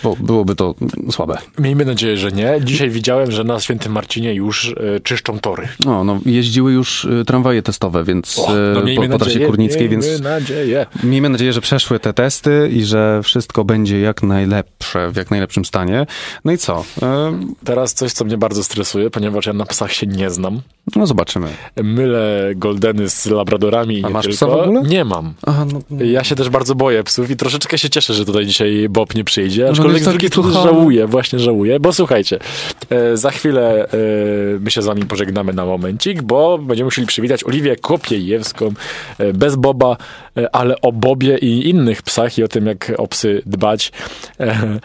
bo byłoby to słabe. Miejmy nadzieję, że nie. Dzisiaj widziałem, że na Świętym Marcinie już e, czyszczą tory. No, no jeździły już e, tramwaje testowe, więc O, e, no miejmy po, po trasie nadzieję, Kurnickiej, miejmy więc nadzieję. miejmy nadzieję, że przeszły te testy i że wszystko będzie jak najlepsze, w jak najlepszym stanie. No i co? E, Teraz coś, co mnie bardzo stresuje, ponieważ ja na psach się nie znam. No zobaczymy. Mylę goldeny z labradorami i A nie masz tylko. psa w ogóle? Nie mam. Aha, no, Ja się też bardzo boję psów i troszeczkę się cieszę, że tutaj dzisiaj Bob nie przyjdzie, No, aczkolwiek jest z drugiej strony żałuję, właśnie żałuję, bo słuchajcie, e, za chwilę e, my się z wami pożegnamy na momencik, bo będziemy musieli przywitać Oliwię Kopiejewską e, bez Boba, e, ale o Bobie i innych psach i o tym, jak o psy dbać. E,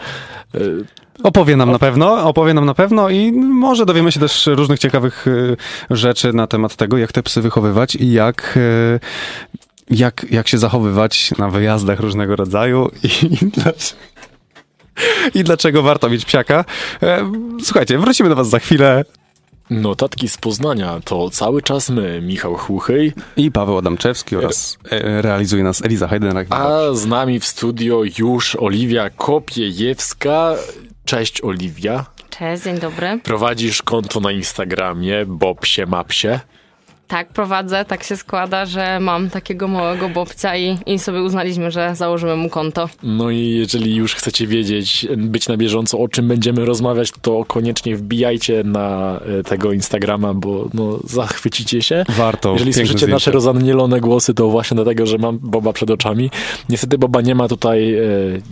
Opowie nam na pewno, opowie nam na pewno i może dowiemy się też różnych ciekawych rzeczy na temat tego, jak te psy wychowywać i jak, jak, jak się zachowywać na wyjazdach różnego rodzaju i, i dlaczego. I dlaczego warto mieć psiaka? Słuchajcie, wrócimy do Was za chwilę. Notatki z Poznania to cały czas my, Michał Chłuchyj, I Paweł Adamczewski oraz e, realizuje nas Eliza Heidenreich. a z nami w studio już Oliwia Kopiejewska. Cześć Oliwia. Cześć, dzień dobry. Prowadzisz konto na Instagramie Bobsie Mapsie. Tak, prowadzę, tak się składa, że mam takiego małego bobcia i, i sobie uznaliśmy, że założymy mu konto. No i jeżeli już chcecie wiedzieć, być na bieżąco, o czym będziemy rozmawiać, to koniecznie wbijajcie na e, tego Instagrama, bo no, zachwycicie się. Warto. Jeżeli słyszycie zdjęcie. nasze rozanielone głosy, to właśnie dlatego, że mam Boba przed oczami. Niestety Boba nie ma tutaj e,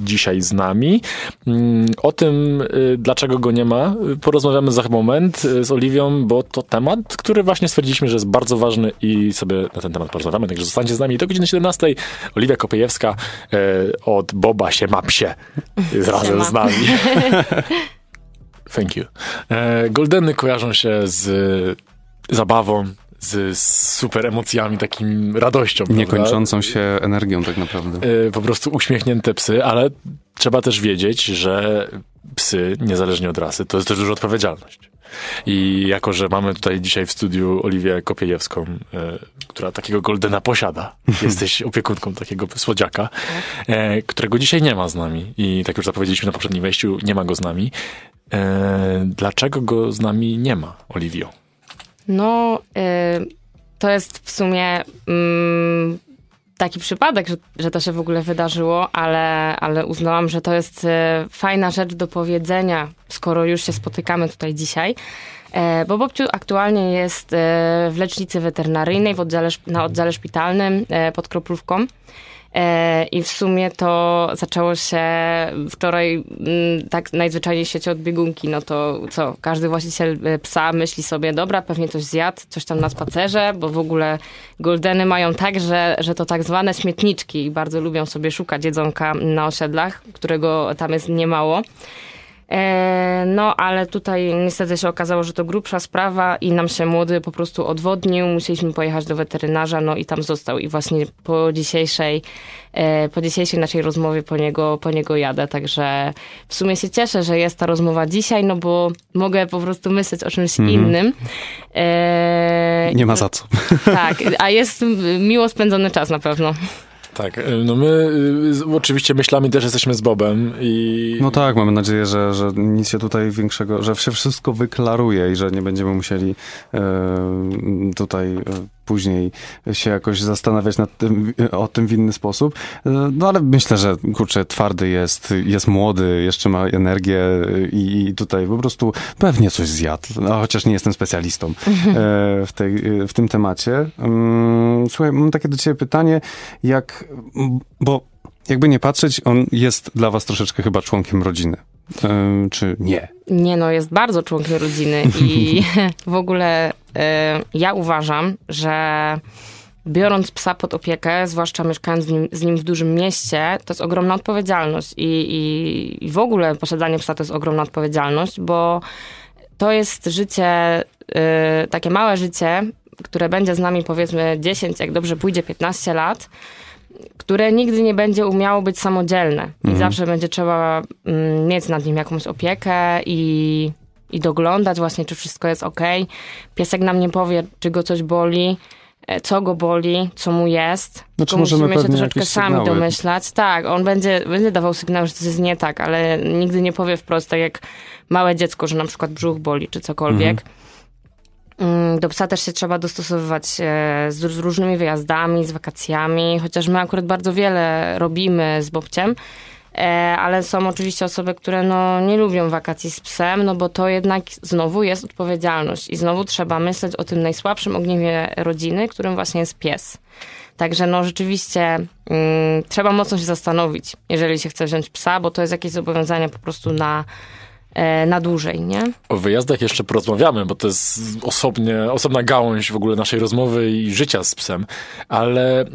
dzisiaj z nami. Mm, o tym, e, dlaczego go nie ma, e, porozmawiamy za moment z Oliwią, bo to temat, który właśnie stwierdziliśmy, że jest bardzo ważny i sobie na ten temat porozmawiamy. Także zostańcie z nami do godziny 17. Oliwia Kopejewska e, od Boba się ma psie razem z nami. Thank you. E, Goldeny kojarzą się z zabawą, z super emocjami, takim radością. prawda? Niekończącą się energią tak naprawdę. E, po prostu uśmiechnięte psy, ale trzeba też wiedzieć, że psy, niezależnie od rasy, to jest też duża odpowiedzialność. I jako, że mamy tutaj dzisiaj w studiu Oliwię Kopiejewską, e, która takiego Goldena posiada, jesteś opiekunką takiego słodziaka, e, którego dzisiaj nie ma z nami. I tak już zapowiedzieliśmy na poprzednim wejściu, nie ma go z nami. E, dlaczego go z nami nie ma, Oliwio? No, y, to jest w sumie mm, taki przypadek, że, że to się w ogóle wydarzyło, ale, ale uznałam, że to jest y, fajna rzecz do powiedzenia, skoro już się spotykamy tutaj dzisiaj. E, Bo Bobciu aktualnie jest e, w lecznicy weterynaryjnej w oddziale, na oddziale szpitalnym e, pod Kroplówką. E, I w sumie to zaczęło się wczoraj mm, tak najzwyczajniej w świecie od biegunki. No to co, każdy właściciel e, psa myśli sobie, dobra, pewnie coś zjadł, coś tam na spacerze, bo w ogóle goldeny mają tak, że, że to tak zwane śmietniczki i bardzo lubią sobie szukać jedzonka na osiedlach, którego tam jest niemało. E, No, ale tutaj niestety się okazało, że to grubsza sprawa i nam się młody po prostu odwodnił. Musieliśmy pojechać do weterynarza, no i tam został. I właśnie po dzisiejszej, e, po dzisiejszej naszej rozmowie po niego, po niego jadę. Także w sumie się cieszę, że jest ta rozmowa dzisiaj, no bo mogę po prostu myśleć o czymś Mhm. innym. E, Nie ma za co. Tak, a jest miło spędzony czas na pewno. Tak, e, no my y, oczywiście myślami też jesteśmy z Bobem i... No tak, mamy nadzieję, że, że nic się tutaj większego, że się wszystko wyklaruje i że nie będziemy musieli e, tutaj e, później się jakoś zastanawiać nad tym, o tym w inny sposób. No ale myślę, że kurczę, twardy jest, jest młody, jeszcze ma energię i, i tutaj po prostu pewnie coś zjadł, no, chociaż nie jestem specjalistą e, w, tej, w tym temacie. Mm, Słuchaj, mam takie do ciebie pytanie, jak, bo jakby nie patrzeć, on jest dla was troszeczkę chyba członkiem rodziny. E, Czy nie? Nie no, jest bardzo członkiem rodziny i w ogóle e, ja uważam, że biorąc psa pod opiekę, zwłaszcza mieszkając nim, z nim w dużym mieście, to jest ogromna odpowiedzialność i, i, i w ogóle posiadanie psa to jest ogromna odpowiedzialność, bo to jest życie, e, takie małe życie, które będzie z nami powiedzmy 10, jak dobrze pójdzie 15 lat, które nigdy nie będzie umiało być samodzielne. I Mhm. zawsze będzie trzeba mm, mieć nad nim jakąś opiekę i, i doglądać właśnie, czy wszystko jest ok. Piesek nam nie powie, czy go coś boli, e, co go boli, co mu jest. Znaczy, Tylko możemy musimy się troszeczkę sami domyślać. Tak, on będzie, będzie dawał sygnał, że coś jest nie tak, ale nigdy nie powie wprost, tak jak małe dziecko, że na przykład brzuch boli, czy cokolwiek. Mm, Do psa też się trzeba dostosowywać e, z, różnymi wyjazdami, z wakacjami, chociaż my akurat bardzo wiele robimy z Bobciem, e, ale są oczywiście osoby, które no, nie lubią wakacji z psem, no bo to jednak znowu jest odpowiedzialność i znowu trzeba myśleć o tym najsłabszym ogniwie rodziny, którym właśnie jest pies. Także no rzeczywiście mm, trzeba mocno się zastanowić, jeżeli się chce wziąć psa, bo to jest jakieś zobowiązanie po prostu na, na dłużej, nie? O wyjazdach jeszcze porozmawiamy, bo to jest osobnie, osobna gałąź w ogóle naszej rozmowy i życia z psem. Ale y,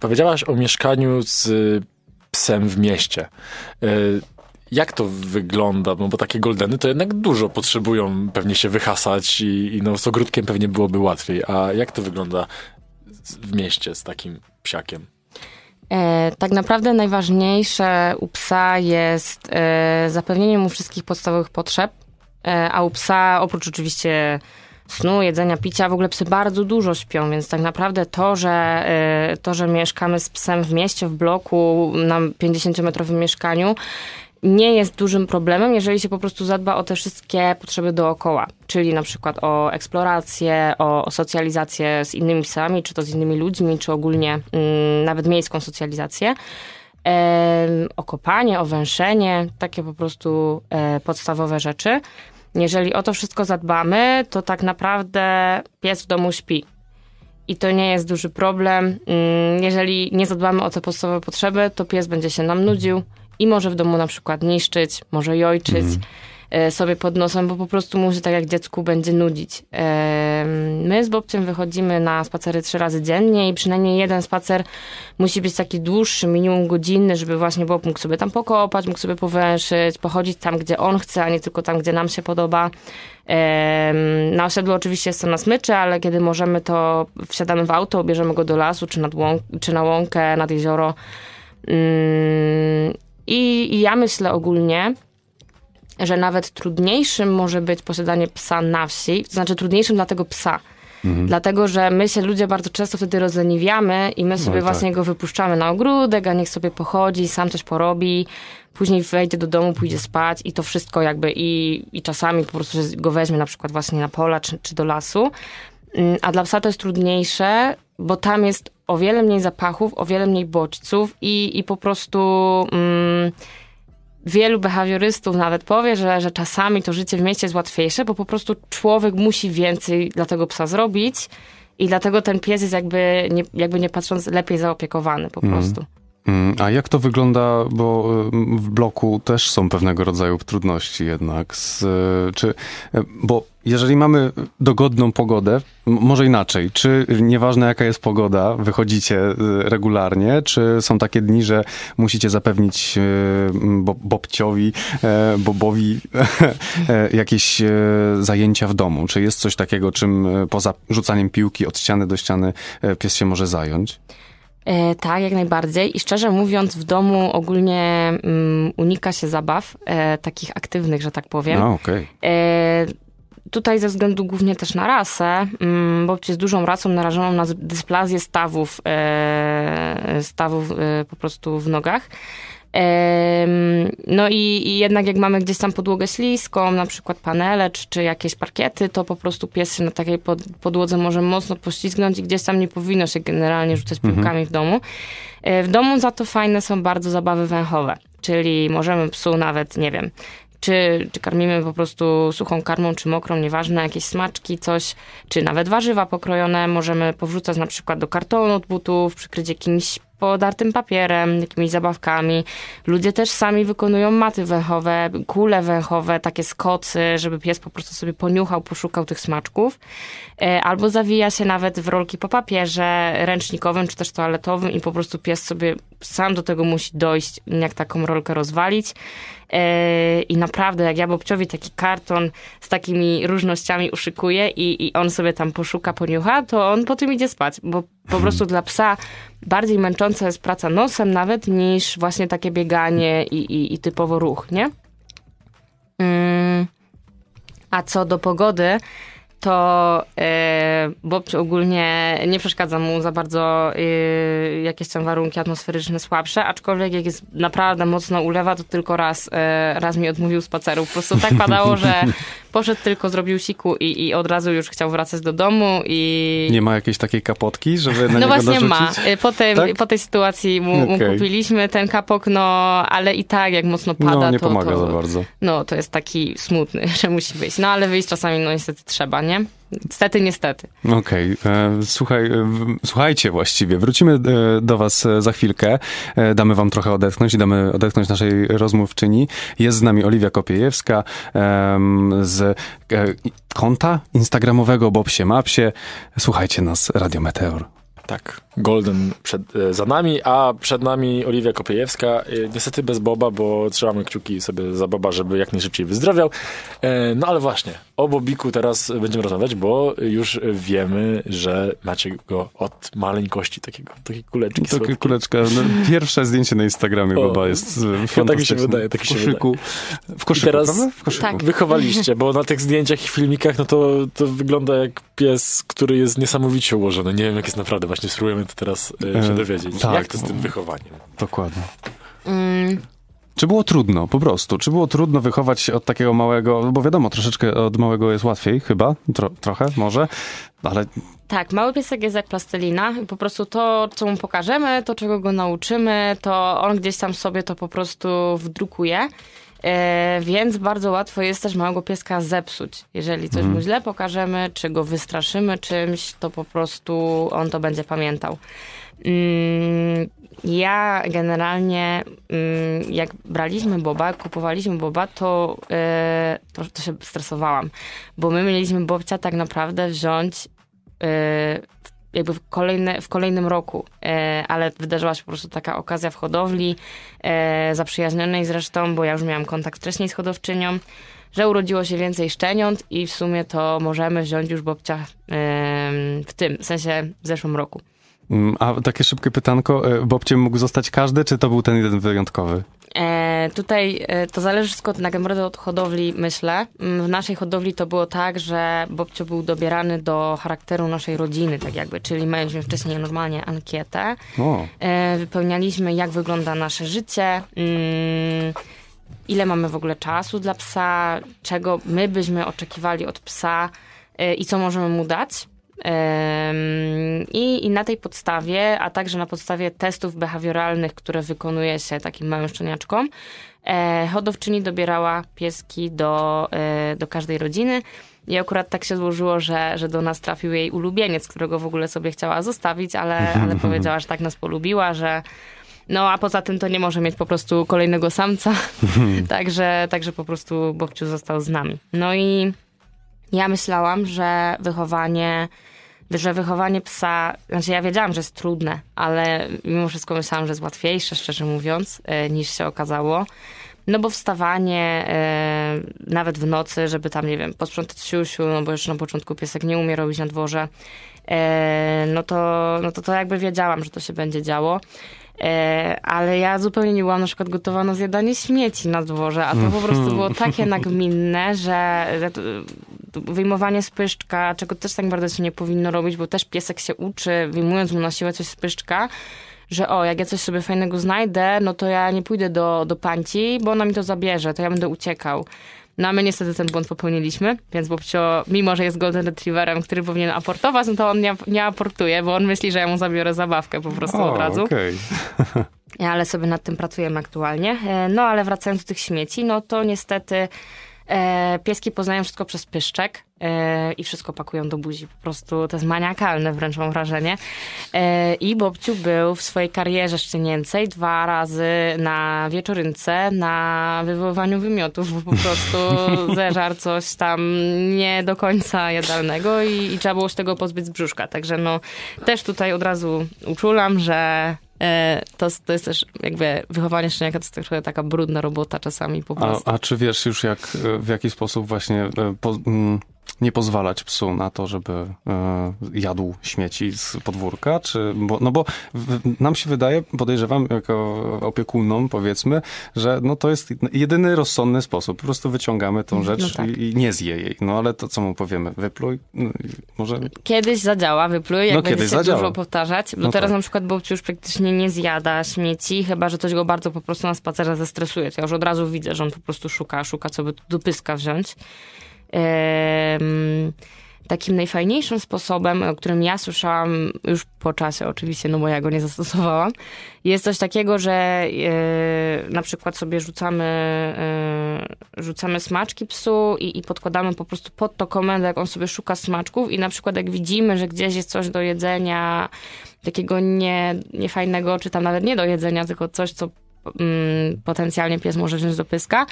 powiedziałaś o mieszkaniu z y, psem w mieście. Y, jak to wygląda? No bo takie goldeny to jednak dużo potrzebują pewnie się wyhasać i, i no, z ogródkiem pewnie byłoby łatwiej. A jak to wygląda w mieście z takim psiakiem? E, tak naprawdę najważniejsze u psa jest e, zapewnienie mu wszystkich podstawowych potrzeb, e, a u psa oprócz oczywiście snu, jedzenia, picia, w ogóle psy bardzo dużo śpią, więc tak naprawdę to, że, to, że mieszkamy z psem w mieście, w bloku, na 50-metrowym mieszkaniu, nie jest dużym problemem, jeżeli się po prostu zadba o te wszystkie potrzeby dookoła, czyli na przykład o eksplorację, o, o socjalizację z innymi psami, czy to z innymi ludźmi, czy ogólnie mm, nawet miejską socjalizację. Em, o kopanie, o węszenie, takie po prostu e, podstawowe rzeczy. Jeżeli o to wszystko zadbamy, to tak naprawdę pies w domu śpi. I to nie jest duży problem. Mm, Jeżeli nie zadbamy o te podstawowe potrzeby, to pies będzie się nam nudził i może w domu na przykład niszczyć, może jojczyć e, sobie pod nosem, bo po prostu mu się tak jak dziecku będzie nudzić. E, My z Bobciem wychodzimy na spacery trzy razy dziennie i przynajmniej jeden spacer musi być taki dłuższy, minimum godzinny, żeby właśnie Bob mógł sobie tam pokopać, mógł sobie powęszyć, pochodzić tam, gdzie on chce, a nie tylko tam, gdzie nam się podoba. Em, Na osiedlu oczywiście jest to na smyczy, ale kiedy możemy, to wsiadamy w auto, bierzemy go do lasu, czy, nad łąk, czy na łąkę, nad jezioro. I, I ja myślę ogólnie, że nawet trudniejszym może być posiadanie psa na wsi, to znaczy trudniejszym dla tego psa. Dlatego, że my się ludzie bardzo często wtedy rozleniwiamy i my sobie tak. właśnie go wypuszczamy na ogródek, a niech sobie pochodzi, sam coś porobi, później wejdzie do domu, pójdzie spać i to wszystko jakby i, i czasami po prostu go weźmie na przykład właśnie na pola czy, czy do lasu. Mm, A dla psa to jest trudniejsze, bo tam jest o wiele mniej zapachów, o wiele mniej bodźców i, i po prostu mm, wielu behawiorystów nawet powie, że, że czasami to życie w mieście jest łatwiejsze, bo po prostu człowiek musi więcej dla tego psa zrobić i dlatego ten pies jest jakby nie, jakby nie patrząc lepiej zaopiekowany po Mhm. prostu. Mm, A jak to wygląda, bo y, w bloku też są pewnego rodzaju trudności jednak. Z, y, czy, y, bo jeżeli mamy dogodną pogodę, może inaczej, czy nieważne jaka jest pogoda, wychodzicie regularnie, czy są takie dni, że musicie zapewnić bo, Bobciowi, Bobowi jakieś zajęcia w domu? Czy jest coś takiego, czym poza rzucaniem piłki od ściany do ściany pies się może zająć? E, tak, jak najbardziej. I szczerze mówiąc, w domu ogólnie mm, unika się zabaw e, takich aktywnych, że tak powiem. No, okej. E, tutaj ze względu głównie też na rasę, mm, bo jest dużą rasą narażoną na dysplazję stawów, e, stawów e, po prostu w nogach. No i, i jednak jak mamy gdzieś tam podłogę śliską, na przykład panele czy, czy jakieś parkiety, to po prostu pies się na takiej pod, podłodze może mocno poślizgnąć i gdzieś tam nie powinno się generalnie rzucać Mhm. piłkami w domu. E, W domu za to fajne są bardzo zabawy węchowe, czyli możemy psu nawet, nie wiem, czy, czy karmimy po prostu suchą karmą, czy mokrą, nieważne, jakieś smaczki, coś, czy nawet warzywa pokrojone możemy powrzucać na przykład do kartonu od butów, przykryć jakimś podartym papierem, jakimiś zabawkami. Ludzie też sami wykonują maty węchowe, kule węchowe, takie skocy, żeby pies po prostu sobie poniuchał, poszukał tych smaczków. E, Albo zawija się nawet w rolki po papierze ręcznikowym, czy też toaletowym i po prostu pies sobie sam do tego musi dojść, jak taką rolkę rozwalić. E, I naprawdę, jak ja Bobciowi taki karton z takimi różnościami uszykuję i, i on sobie tam poszuka, poniucha, to on potem idzie spać, bo po prostu dla psa bardziej męcząca jest praca nosem nawet niż właśnie takie bieganie i, i, i typowo ruch, nie? Mm. A co do pogody, to e, Bobciu ogólnie nie przeszkadza mu za bardzo e, jakieś tam warunki atmosferyczne słabsze, aczkolwiek jak jest naprawdę mocno ulewa, to tylko raz, e, raz mi odmówił spaceru. Po prostu tak padało, że poszedł tylko, zrobił siku i, i od razu już chciał wracać do domu i... Nie ma jakiejś takiej kapotki, żeby na No właśnie dorzucić? ma. Y, Po, tym, Tak? po tej sytuacji mu, mu kupiliśmy ten kapok, no ale i tak jak mocno pada, No, nie to, pomaga to, za bardzo. No to jest taki smutny, że musi wyjść. No ale wyjść czasami no niestety trzeba, nie? Niestety, niestety. Okej, e, słuchaj, e, słuchajcie właściwie, wrócimy e, do was za chwilkę, damy wam trochę odetchnąć i damy odetchnąć naszej rozmówczyni. Jest z nami Oliwia Kopiejewska z konta instagramowego Bobsie Mapsie. Słuchajcie nas, Radio Meteor. Tak, Golden przed, e, za nami, a przed nami Oliwia Kopiejewska. E, Niestety bez Boba, bo trzymamy kciuki sobie za Boba, żeby jak najszybciej wyzdrowiał. E, No ale właśnie, o Bobiku teraz będziemy rozmawiać, bo już wiemy, że macie go od maleńkości, takiego, takiej kuleczki Taka słodkiej. kuleczka, no, pierwsze zdjęcie na Instagramie O, Boba jest tak mi się fantastyczne. wydaje, tak się w koszyku. W koszyku, I teraz prawda? W koszyku. Tak. wychowaliście, bo na tych zdjęciach i filmikach, no to, to wygląda jak pies, który jest niesamowicie ułożony. Nie wiem, jak jest naprawdę. Właśnie spróbujemy to teraz e, się E, dowiedzieć. tak. Jak to z tym wychowaniem? Dokładnie. Mm, Czy było trudno, po prostu? Czy było trudno wychować się od takiego małego, bo wiadomo, troszeczkę od małego jest łatwiej, chyba, Tro, trochę, może, ale tak, mały piesek jest jak plastelina. i Po prostu to, co mu pokażemy, to czego go nauczymy, to on gdzieś tam sobie to po prostu wdrukuje. E, więc bardzo łatwo jest też małego pieska zepsuć. Jeżeli coś mu źle pokażemy, czy go wystraszymy czymś, to po prostu on to będzie pamiętał. Mm, Ja generalnie, mm, jak braliśmy Boba, kupowaliśmy Boba, to, e, to, to się stresowałam, bo my mieliśmy Bobcia tak naprawdę wziąć w- jakby w, kolejne, w kolejnym roku, e, ale wydarzyła się po prostu taka okazja w hodowli, e, zaprzyjaźnionej zresztą, bo ja już miałam kontakt wcześniej z hodowczynią, że urodziło się więcej szczeniąt i w sumie to możemy wziąć już Bobcia w tym, w sensie w zeszłym roku. Mm, a takie szybkie pytanko, e, Bobciem mógł zostać każdy, czy to był ten jeden wyjątkowy? E, tutaj e, to zależy wszystko tak naprawdę od hodowli, myślę. Mm, W naszej hodowli to było tak, że Bobcio był dobierany do charakteru naszej rodziny, tak jakby, czyli mieliśmy wcześniej normalnie ankietę. O, E, wypełnialiśmy, jak wygląda nasze życie, mm, ile mamy w ogóle czasu dla psa, czego my byśmy oczekiwali od psa e, i co możemy mu dać. I, I na tej podstawie, a także na podstawie testów behawioralnych, które wykonuje się takim małym szczeniaczkom, e, hodowczyni dobierała pieski do, e, do każdej rodziny. I akurat tak się złożyło, że, że do nas trafił jej ulubieniec, którego w ogóle sobie chciała zostawić, ale, ale powiedziała, że tak nas polubiła, że no a poza tym to nie może mieć po prostu kolejnego samca. także, także po prostu Bobciu został z nami. No i ja myślałam, że wychowanie, że wychowanie psa, znaczy ja wiedziałam, że jest trudne, ale mimo wszystko myślałam, że jest łatwiejsze, szczerze mówiąc, e, niż się okazało. No bo wstawanie e, nawet w nocy, żeby tam, nie wiem, posprzątać siusiu, no bo już na początku piesek nie umie robić na dworze, e, no, to, no to to jakby wiedziałam, że to się będzie działo. Ale ja zupełnie nie byłam na przykład gotowa na zjadanie śmieci na dworze, a to po prostu było takie nagminne, że, wyjmowanie z pyszczka, czego też tak bardzo się nie powinno robić, bo też piesek się uczy, wyjmując mu na siłę coś z pyszczka, że o, jak ja coś sobie fajnego znajdę, no to ja nie pójdę do, do panci, bo ona mi to zabierze, to ja będę uciekał. No a my niestety ten błąd popełniliśmy, więc Bobcio, mimo że jest golden retrieverem, który powinien aportować, no to on nie, nie aportuje, bo on myśli, że ja mu zabiorę zabawkę po prostu O, od razu. okej. Ale sobie nad tym pracujemy aktualnie. E, No ale wracając do tych śmieci, no to niestety e, pieski poznają wszystko przez pyszczek e, i wszystko pakują do buzi. Po prostu to jest maniakalne wręcz mam wrażenie. E, I Bobciu był w swojej karierze szczenięcej dwa razy na wieczorynce, na wywoływaniu wymiotów, bo po prostu zeżar coś tam nie do końca jadalnego i, i trzeba było się tego pozbyć z brzuszka. Także no też tutaj od razu uczulam, że To, to jest też jakby wychowanie szczeniaka to jest trochę taka brudna robota czasami po A, prostu. a czy wiesz już jak, e, w jaki sposób właśnie e, po, mm, nie pozwalać psu na to, żeby e, jadł śmieci z podwórka? Czy, bo, no bo w, nam się wydaje, podejrzewam jako opiekunom powiedzmy, że no to jest jedyny rozsądny sposób. Po prostu wyciągamy tą rzecz No tak. i, i nie zje jej. No ale to co mu powiemy? Wypluj? No, może... Kiedyś zadziała, wypluj, jak No, będzie kiedyś się zadziała. dużo powtarzać. Bo No teraz tak. na przykład Bobciu już praktycznie nie zjada śmieci, chyba że coś go bardzo po prostu na spacerze zestresuje. To ja już od razu widzę, że on po prostu szuka, szuka co by tu do pyska wziąć. Takim najfajniejszym sposobem, o którym ja słyszałam już po czasie oczywiście, no bo ja go nie zastosowałam, jest coś takiego, że e, na przykład sobie rzucamy, e, rzucamy smaczki psu i, i podkładamy po prostu pod to komendę, jak on sobie szuka smaczków i na przykład jak widzimy, że gdzieś jest coś do jedzenia takiego nie, niefajnego, czy tam nawet nie do jedzenia, tylko coś, co potencjalnie pies może wziąć do pyska,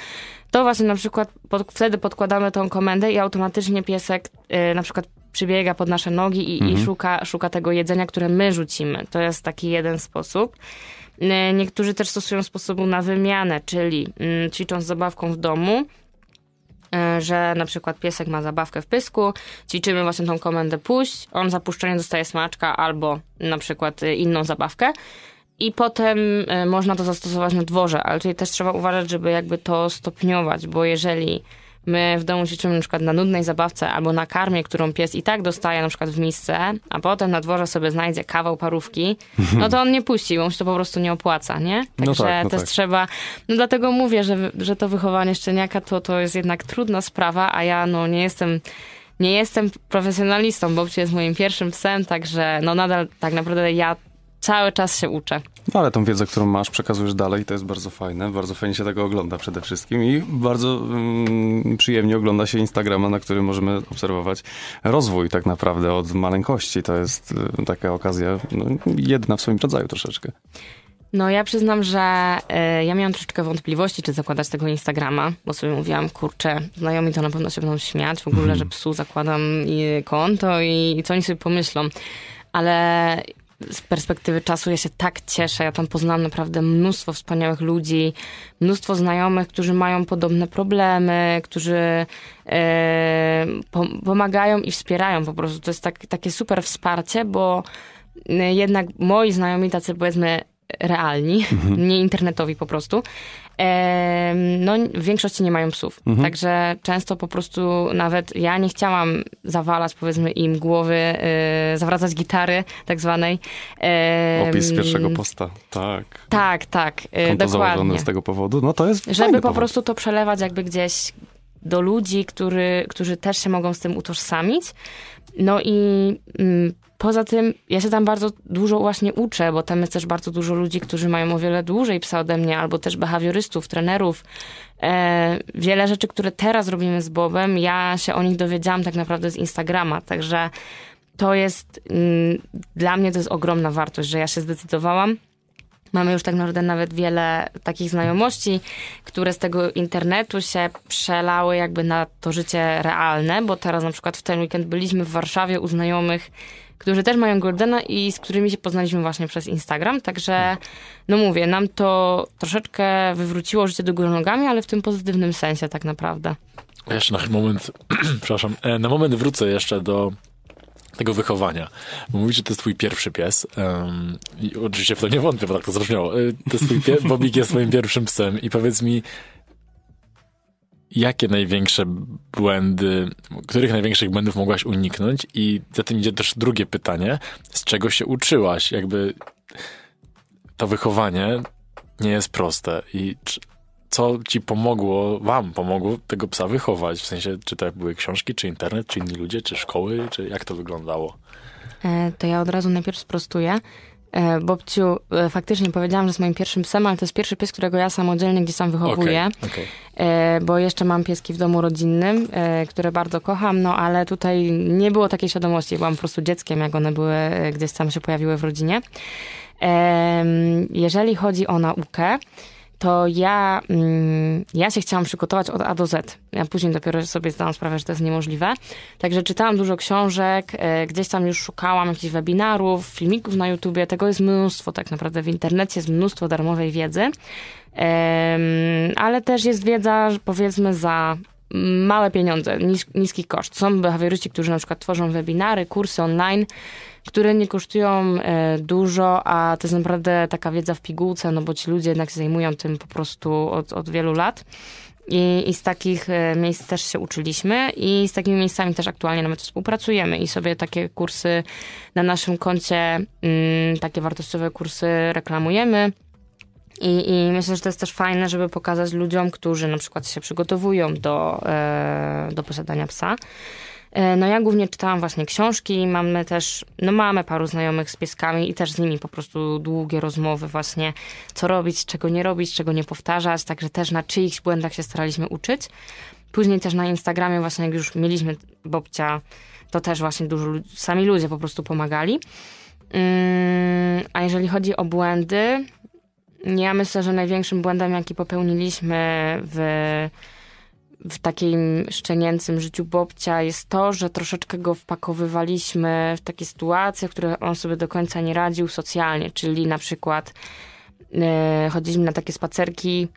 to właśnie na przykład pod, wtedy podkładamy tą komendę i automatycznie piesek y, na przykład przybiega pod nasze nogi i, i Mhm. szuka, szuka tego jedzenia, które my rzucimy. To jest taki jeden sposób. Y, Niektórzy też stosują sposobu na wymianę, czyli mm, ćwicząc zabawką w domu, y, że na przykład piesek ma zabawkę w pysku, ćwiczymy właśnie tą komendę puść, on za puszczenie dostaje smaczka albo na przykład inną zabawkę i potem y, można to zastosować na dworze, ale tutaj też trzeba uważać, żeby jakby to stopniować, bo jeżeli my w domu ćwiczymy na przykład na nudnej zabawce albo na karmie, którą pies i tak dostaje na przykład w misce, a potem na dworze sobie znajdzie kawał parówki, no to on nie puści, bo mu się to po prostu nie opłaca, nie? No Także tak, no też tak. trzeba, no dlatego mówię, że, że to wychowanie szczeniaka to, to jest jednak trudna sprawa, a ja no nie jestem nie jestem profesjonalistą, bo jest moim pierwszym psem, także no nadal tak naprawdę ja cały czas się uczę. No ale tą wiedzę, którą masz, przekazujesz dalej, to jest bardzo fajne. Bardzo fajnie się tego ogląda przede wszystkim i bardzo mm, przyjemnie ogląda się Instagrama, na którym możemy obserwować rozwój tak naprawdę od maleńkości. To jest y, taka okazja no, jedna w swoim rodzaju troszeczkę. No ja przyznam, że y, ja miałam troszeczkę wątpliwości, czy zakładać tego Instagrama, bo sobie mówiłam, kurczę, znajomi to na pewno się będą śmiać w ogóle, że psu zakładam i konto i, i co oni sobie pomyślą. Ale z perspektywy czasu ja się tak cieszę. Ja tam poznałam naprawdę mnóstwo wspaniałych ludzi, mnóstwo znajomych, którzy mają podobne problemy, którzy e, pom- pomagają i wspierają po prostu. To jest tak, takie super wsparcie, bo e, jednak moi znajomi tacy powiedzmy realni, Mhm. nie internetowi po prostu, no w większości nie mają psów. Mhm. Także często po prostu nawet ja nie chciałam zawalać powiedzmy im głowy, e, zawracać gitary tak zwanej. E, Opis pierwszego posta, tak. Tak, tak, e, dokładnie. z tego powodu, no to jest Żeby po powód. prostu to przelewać jakby gdzieś do ludzi, który, którzy też się mogą z tym utożsamić. No i mm, poza tym ja się tam bardzo dużo właśnie uczę, bo tam jest też bardzo dużo ludzi, którzy mają o wiele dłużej psa ode mnie, albo też behawiorystów, trenerów. E, wiele rzeczy, które teraz robimy z Bobem, ja się o nich dowiedziałam tak naprawdę z Instagrama, także to jest mm, dla mnie to jest ogromna wartość, że ja się zdecydowałam. Mamy już tak naprawdę nawet wiele takich znajomości, które z tego internetu się przelały jakby na to życie realne, bo teraz na przykład w ten weekend byliśmy w Warszawie u znajomych, którzy też mają Goldena i z którymi się poznaliśmy właśnie przez Instagram, także no mówię, nam to troszeczkę wywróciło życie do góry nogami, ale w tym pozytywnym sensie tak naprawdę. Jeszcze na moment, przepraszam, e, na moment wrócę jeszcze do tego wychowania. Bo mówisz, że to jest twój pierwszy pies. em, I oczywiście w to nie wątpię, bo tak to zabrzmiało. E, To jest twój pie- Bobik jest twoim pierwszym psem i powiedz mi, jakie największe błędy, których największych błędów mogłaś uniknąć? I za tym idzie też drugie pytanie, z czego się uczyłaś? Jakby to wychowanie nie jest proste i co ci pomogło, wam pomogło tego psa wychować? W sensie, czy to były książki, czy internet, czy inni ludzie, czy szkoły, czy jak to wyglądało? E, To ja od razu najpierw sprostuję. E, Bobciu, e, faktycznie powiedziałam, że jest moim pierwszym psem, ale to jest pierwszy pies, którego ja samodzielnie gdzieś tam wychowuję. Okej, okej. E, bo jeszcze mam pieski w domu rodzinnym, które bardzo kocham, no ale tutaj nie było takiej świadomości. Byłam po prostu dzieckiem, jak one były, gdzieś tam się pojawiły w rodzinie. Jeżeli chodzi o naukę, to ja, mm, ja się chciałam przygotować od A do Z. Ja później dopiero sobie zdałam sprawę, że to jest niemożliwe. Także czytałam dużo książek, e, gdzieś tam już szukałam jakichś webinarów, filmików na YouTubie. Tego jest mnóstwo tak naprawdę w internecie, jest mnóstwo darmowej wiedzy. Ale też jest wiedza, powiedzmy, za małe pieniądze, nis niski koszt. Są behawioryści, którzy na przykład tworzą webinary, kursy online, które nie kosztują e, dużo, a to jest naprawdę taka wiedza w pigułce, no bo ci ludzie jednak się zajmują tym po prostu od, od wielu lat. I, I z takich e, miejsc też się uczyliśmy i z takimi miejscami też aktualnie nawet współpracujemy i sobie takie kursy na naszym koncie, mm, takie wartościowe kursy reklamujemy. I, I myślę, że to jest też fajne, żeby pokazać ludziom, którzy na przykład się przygotowują do, e, do posiadania psa. E, No ja głównie czytałam właśnie książki, mamy też, no mamy paru znajomych z pieskami i też z nimi po prostu długie rozmowy właśnie, co robić, czego nie robić, czego nie powtarzać, także też na czyichś błędach się staraliśmy uczyć. Później też na Instagramie właśnie jak już mieliśmy Bobcia, to też właśnie dużo, sami ludzie po prostu pomagali. Mm, A jeżeli chodzi o błędy, ja myślę, że największym błędem, jaki popełniliśmy w, w takim szczenięcym życiu Bobcia jest to, że troszeczkę go wpakowywaliśmy w takie sytuacje, w których on sobie do końca nie radził socjalnie, czyli na przykład e, chodziliśmy na takie spacerki,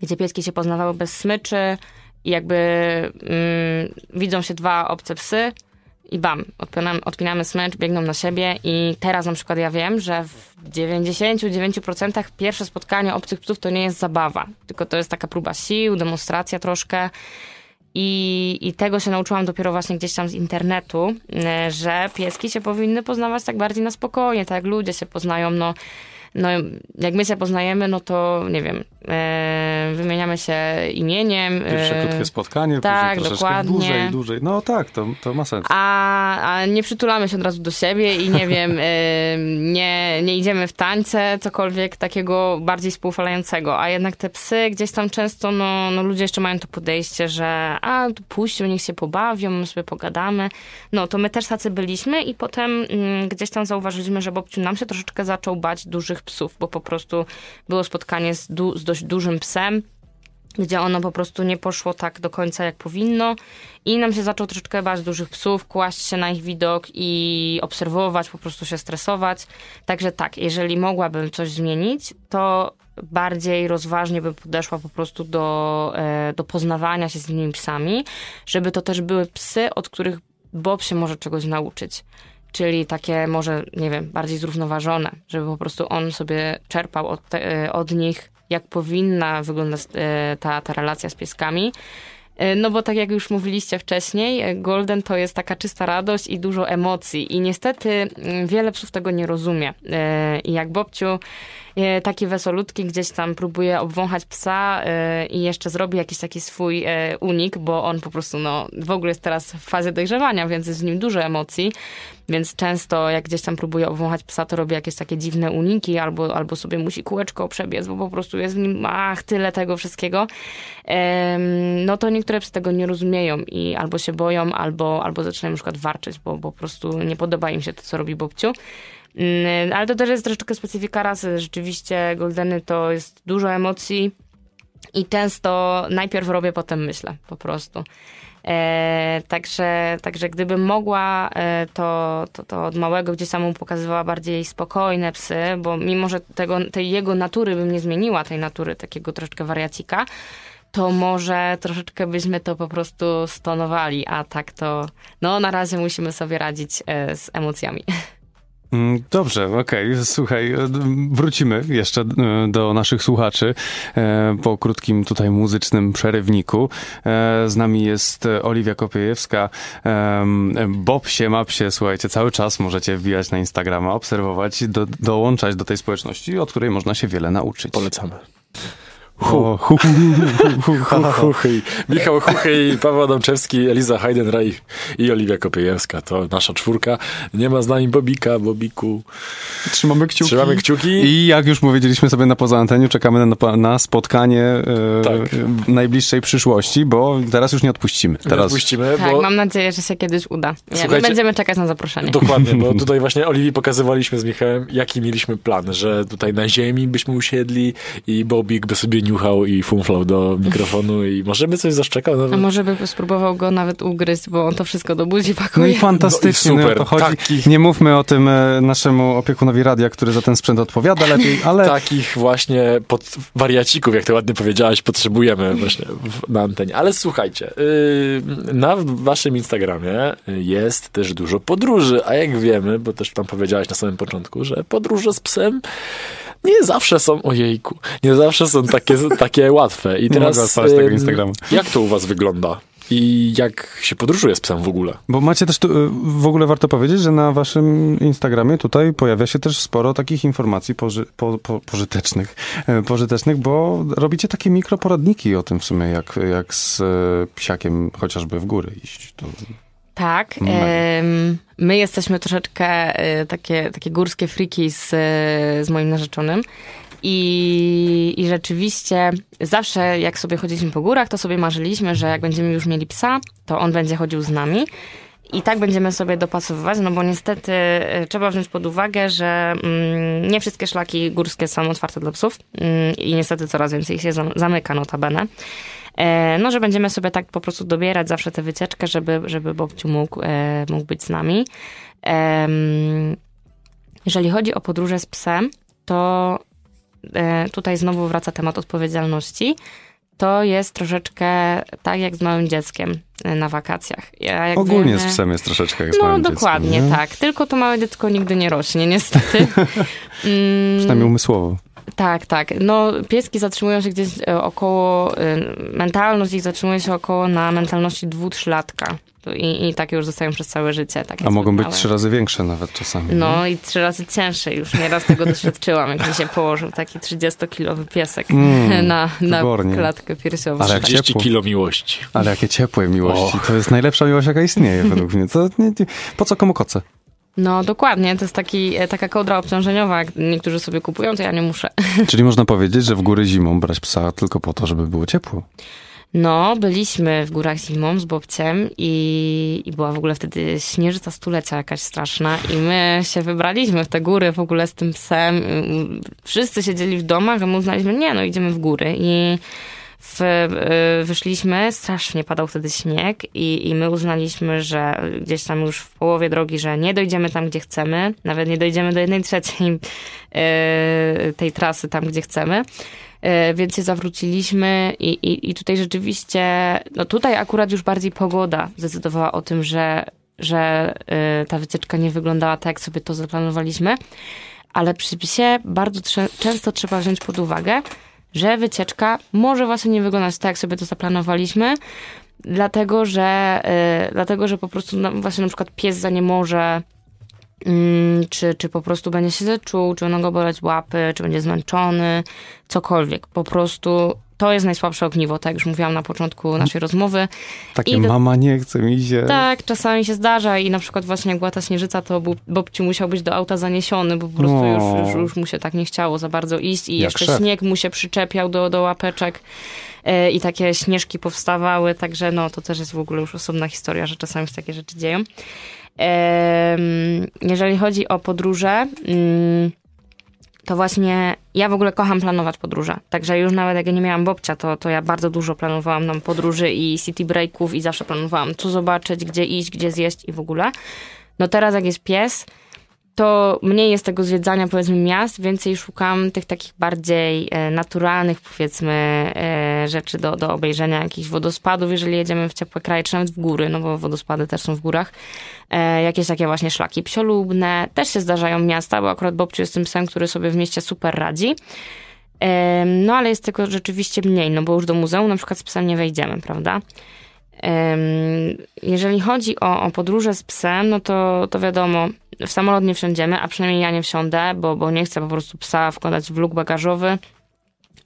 gdzie pieski się poznawały bez smyczy i jakby mm, widzą się dwa obce psy i bam, odpinamy, odpinamy smycz, biegną na siebie i teraz na przykład ja wiem, że w 99% pierwsze spotkanie obcych psów to nie jest zabawa, tylko to jest taka próba sił, demonstracja troszkę. I, I tego się nauczyłam dopiero właśnie gdzieś tam z internetu, e, że pieski się powinny poznawać tak bardziej na spokojnie, tak jak ludzie się poznają, no, no jak my się poznajemy, no to nie wiem, e, wymieniamy się imieniem. Pierwsze e, krótkie spotkanie, tak, później dokładnie. dłużej, dłużej. No tak, to, to ma sens. A, a nie przytulamy się od razu do siebie i nie wiem, y, nie, nie idziemy w tańce, cokolwiek takiego bardziej współfalającego. A jednak te psy gdzieś tam często, no, no ludzie jeszcze mają to podejście, że a, tu puść, niech się pobawią, my sobie pogadamy. No to my też tacy byliśmy i potem mm, gdzieś tam zauważyliśmy, że Bobciu nam się troszeczkę zaczął bać dużych psów, bo po prostu było spotkanie z, du- z dość dużym psem, gdzie ono po prostu nie poszło tak do końca, jak powinno. I nam się zaczął troszeczkę bać dużych psów, kłaść się na ich widok i obserwować, po prostu się stresować. Także tak, jeżeli mogłabym coś zmienić, to bardziej rozważnie bym podeszła po prostu do, e, do poznawania się z innymi psami, żeby to też były psy, od których Bob się może czegoś nauczyć. Czyli takie może, nie wiem, bardziej zrównoważone, żeby po prostu on sobie czerpał od, te, e, od nich, jak powinna wyglądać e, ta, ta relacja z pieskami. E, No bo tak jak już mówiliście wcześniej, Golden to jest taka czysta radość i dużo emocji. I niestety mm, wiele psów tego nie rozumie. I jak Bobciu taki wesolutki gdzieś tam próbuje obwąchać psa i jeszcze zrobi jakiś taki swój unik, bo on po prostu no, w ogóle jest teraz w fazie dojrzewania, więc jest w nim dużo emocji. Więc często jak gdzieś tam próbuje obwąchać psa, to robi jakieś takie dziwne uniki albo, albo sobie musi kółeczko przebiec, bo po prostu jest w nim ach, tyle tego wszystkiego. No to niektóre psy tego nie rozumieją i albo się boją, albo, albo zaczynają na przykład warczyć, bo, bo po prostu nie podoba im się to, co robi Bobciu. Mm, Ale to też jest troszeczkę specyfika rasy. Rzeczywiście Goldeny to jest dużo emocji i często najpierw robię, potem myślę po prostu. E, także, także gdybym mogła, e, to, to, to od małego gdzieś samą pokazywała bardziej spokojne psy, bo mimo, że tego, tej jego natury bym nie zmieniła, tej natury takiego troszeczkę wariacika, to może troszeczkę byśmy to po prostu stonowali, a tak to no na razie musimy sobie radzić e, z emocjami. Mm, Dobrze, okej. Słuchaj, e, wrócimy jeszcze e, do naszych słuchaczy e, po krótkim tutaj muzycznym przerywniku. Z nami jest Oliwia Kopiejewska. Em, Bobsie, Mapsie, słuchajcie, cały czas możecie wbijać na Instagrama, obserwować, do, dołączać do tej społeczności, od której można się wiele nauczyć. Polecamy. Hu. Michał Chuchyj, Paweł Adamczewski, Eliza Heidenreich i Oliwia Kopiejewska. To nasza czwórka. Nie ma z nami Bobika, Bobiku. Trzymamy kciuki. Trzymamy kciuki. I jak już powiedzieliśmy sobie na poza anteniu, czekamy na, na spotkanie e, Tak. w najbliższej przyszłości, bo teraz już nie odpuścimy. Teraz Teraz puścimy, Tak, bo mam nadzieję, że się kiedyś uda. Nie, my będziemy czekać na zaproszenie. Dokładnie, bo tutaj właśnie Oliwii pokazywaliśmy z Michałem, jaki mieliśmy plan, że tutaj na ziemi byśmy usiedli i Bobik by sobie niuchał i fumflał do mikrofonu i może by coś zaszczekał. A Nawet. może by spróbował go nawet ugryźć, bo on to wszystko do buzi No pakuje. i fantastycznie, no, No i super. o to chodzi. Taki- Nie mówmy o tym e, naszemu opiekunowi radia, który za ten sprzęt odpowiada lepiej, ale Takich właśnie pod, wariacików, jak to ładnie powiedziałaś, potrzebujemy właśnie w, na antenie. Ale słuchajcie, yy, na waszym Instagramie jest też dużo podróży, a jak wiemy, bo też tam powiedziałaś na samym początku, że podróże z psem nie zawsze są, ojejku, nie zawsze są takie, takie łatwe. I Nie teraz, mogę odpalać tego Instagrama. Jak to u was wygląda? I jak się podróżuje z psem w ogóle? Bo macie też tu, y, w ogóle warto powiedzieć, że na waszym Instagramie tutaj pojawia się też sporo takich informacji poży, po, po, pożytecznych, e, pożytecznych, bo robicie takie mikroporadniki o tym w sumie, jak, jak z e, psiakiem chociażby w góry iść. To, Tak. Em, my jesteśmy troszeczkę e, takie, takie górskie friki z, e, z moim narzeczonym. I, I rzeczywiście zawsze jak sobie chodziliśmy po górach, to sobie marzyliśmy, że jak będziemy już mieli psa, to on będzie chodził z nami. I tak będziemy sobie dopasowywać, no bo niestety e, trzeba wziąć pod uwagę, że mm, nie wszystkie szlaki górskie są otwarte dla psów mm, i niestety coraz więcej ich się zam- zamyka notabene. E, no, że będziemy sobie tak po prostu dobierać zawsze tę wycieczkę, żeby, żeby Bobciu mógł, e, mógł być z nami. Jeżeli chodzi o podróże z psem, to e, tutaj znowu wraca temat odpowiedzialności. To jest troszeczkę tak jak z małym dzieckiem na wakacjach. Ja, ogólnie wiemy- z psem jest troszeczkę jak z no małym dokładnie dzieckiem, nie? tak. Tylko to małe dziecko nigdy nie rośnie, niestety. Mm, Przynajmniej umysłowo. Tak, tak. No, pieski zatrzymują się gdzieś e, około, e, mentalność ich zatrzymuje się około na mentalności dwu-trzylatka. I, I takie już zostają przez całe życie. A mogą być trzy razy większe nawet czasami. nie? No i trzy razy cięższe. Już nieraz tego doświadczyłam, jak mi się położył taki 30-kilowy piesek Mm, na, na wybornie. klatkę piersiową. Ale jak 30 ciepło. kilo miłości. Ale jakie ciepłe miłości. Och. To jest najlepsza miłość, jaka istnieje według mnie. Co, nie, nie, po co komu koce? No dokładnie, to jest taki, e, taka kołdra obciążeniowa. Jak niektórzy sobie kupują, to ja nie muszę. Czyli można powiedzieć, że w góry zimą brać psa tylko po to, żeby było ciepło. No, byliśmy w górach zimą z Bobciem i, i była w ogóle wtedy śnieżyca stulecia jakaś straszna i my się wybraliśmy w te góry w ogóle z tym psem. Wszyscy siedzieli w domach, a my uznaliśmy, nie no, idziemy w góry i w, y, wyszliśmy, strasznie padał wtedy śnieg i, i my uznaliśmy, że gdzieś tam już w połowie drogi, że nie dojdziemy tam, gdzie chcemy, nawet nie dojdziemy do jednej trzeciej y, tej trasy tam, gdzie chcemy. E, więc się zawróciliśmy i, i, i tutaj rzeczywiście, no tutaj akurat już bardziej pogoda zdecydowała o tym, że, że e, ta wycieczka nie wyglądała tak, jak sobie to zaplanowaliśmy, ale przy psie bardzo często trzeba wziąć pod uwagę, że wycieczka może właśnie nie wyglądać tak, jak sobie to zaplanowaliśmy, dlatego że, e, dlatego, że po prostu no, właśnie na przykład pies za nie może Mm, czy, czy po prostu będzie się czuł, czy będą go boleć łapy, czy będzie zmęczony, cokolwiek. Po prostu to jest najsłabsze ogniwo, tak jak już mówiłam na początku naszej rozmowy. Takie I do- mama nie chce mi się. Tak, czasami się zdarza i na przykład właśnie jak była ta śnieżyca, to Bob- Bobci musiał być do auta zaniesiony, bo po prostu O. już, już, już mu się tak nie chciało za bardzo iść i Jak jeszcze szef. śnieg mu się przyczepiał do, do łapeczek e, i takie śnieżki powstawały, także no to też jest w ogóle już osobna historia, że czasami się takie rzeczy dzieją. Em, Jeżeli chodzi o podróże, mm, to właśnie ja w ogóle kocham planować podróże. Także już nawet jak ja nie miałam Bobcia, to, to ja bardzo dużo planowałam nam podróży i city breaków i zawsze planowałam, co zobaczyć, gdzie iść, gdzie zjeść i w ogóle. No teraz jak jest pies, to mniej jest tego zwiedzania, powiedzmy, miast, więcej szukam tych takich bardziej e, naturalnych, powiedzmy, e, rzeczy do, do obejrzenia, jakichś wodospadów, jeżeli jedziemy w ciepłe kraje, czy nawet w góry, no bo wodospady też są w górach. E, jakieś takie właśnie szlaki psiolubne, też się zdarzają miasta, bo akurat Bobciu jest tym psem, który sobie w mieście super radzi. No ale jest tego rzeczywiście mniej, no bo już do muzeum na przykład z psem nie wejdziemy, prawda? Jeżeli chodzi o, o podróże z psem, no to, to wiadomo, w samolot nie wsiądziemy, a przynajmniej ja nie wsiądę, bo, bo nie chcę po prostu psa wkładać w luk bagażowy,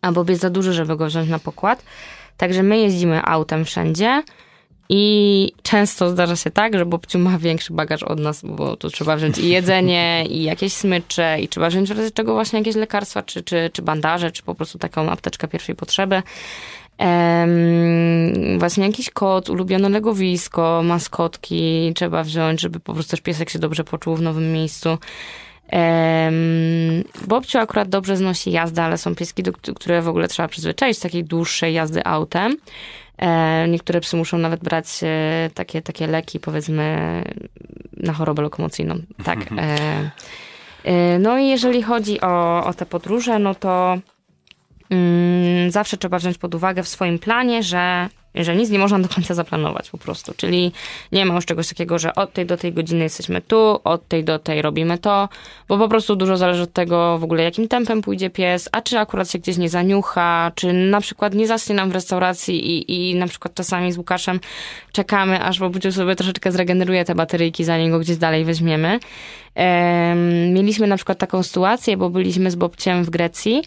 a Bob jest za duży, żeby go wziąć na pokład. Także my jeździmy autem wszędzie i często zdarza się tak, że Bobciu ma większy bagaż od nas, bo tu trzeba wziąć i jedzenie, i jakieś smycze, i trzeba wziąć w razie czego właśnie jakieś lekarstwa, czy, czy, czy bandaże, czy po prostu taką apteczkę pierwszej potrzeby. Em, właśnie jakiś kot, ulubione legowisko, maskotki trzeba wziąć, żeby po prostu też piesek się dobrze poczuł w nowym miejscu. Um, Bobciu akurat dobrze znosi jazdę, ale są pieski, do, które w ogóle trzeba przyzwyczaić takiej dłuższej jazdy autem. E, niektóre psy muszą nawet brać e, takie, takie leki, powiedzmy, na chorobę lokomocyjną. Tak. E, e, no i jeżeli chodzi o, o te podróże, no to zawsze trzeba wziąć pod uwagę w swoim planie, że, że nic nie można do końca zaplanować po prostu. Czyli nie ma już czegoś takiego, że od tej do tej godziny jesteśmy tu, od tej do tej robimy to, bo po prostu dużo zależy od tego w ogóle jakim tempem pójdzie pies, a czy akurat się gdzieś nie zaniucha, czy na przykład nie zasnie nam w restauracji i, i na przykład czasami z Łukaszem czekamy, aż Bobuciu sobie troszeczkę zregeneruje te bateryjki, zanim go gdzieś dalej weźmiemy. Em, mieliśmy na przykład taką sytuację, bo byliśmy z Bobciem w Grecji,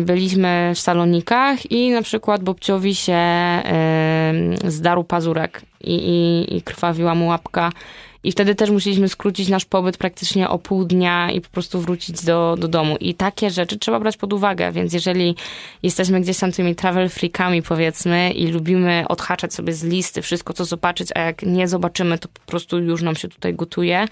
Byliśmy w salonikach i na przykład Bobciowi się em, zdarł pazurek i, i, i krwawiła mu łapka. I wtedy też musieliśmy skrócić nasz pobyt praktycznie o pół dnia i po prostu wrócić do, do domu. I takie rzeczy trzeba brać pod uwagę, więc jeżeli jesteśmy gdzieś tam tymi travel freakami powiedzmy i lubimy odhaczać sobie z listy wszystko, co zobaczyć, a jak nie zobaczymy, to po prostu już nam się tutaj gotuje,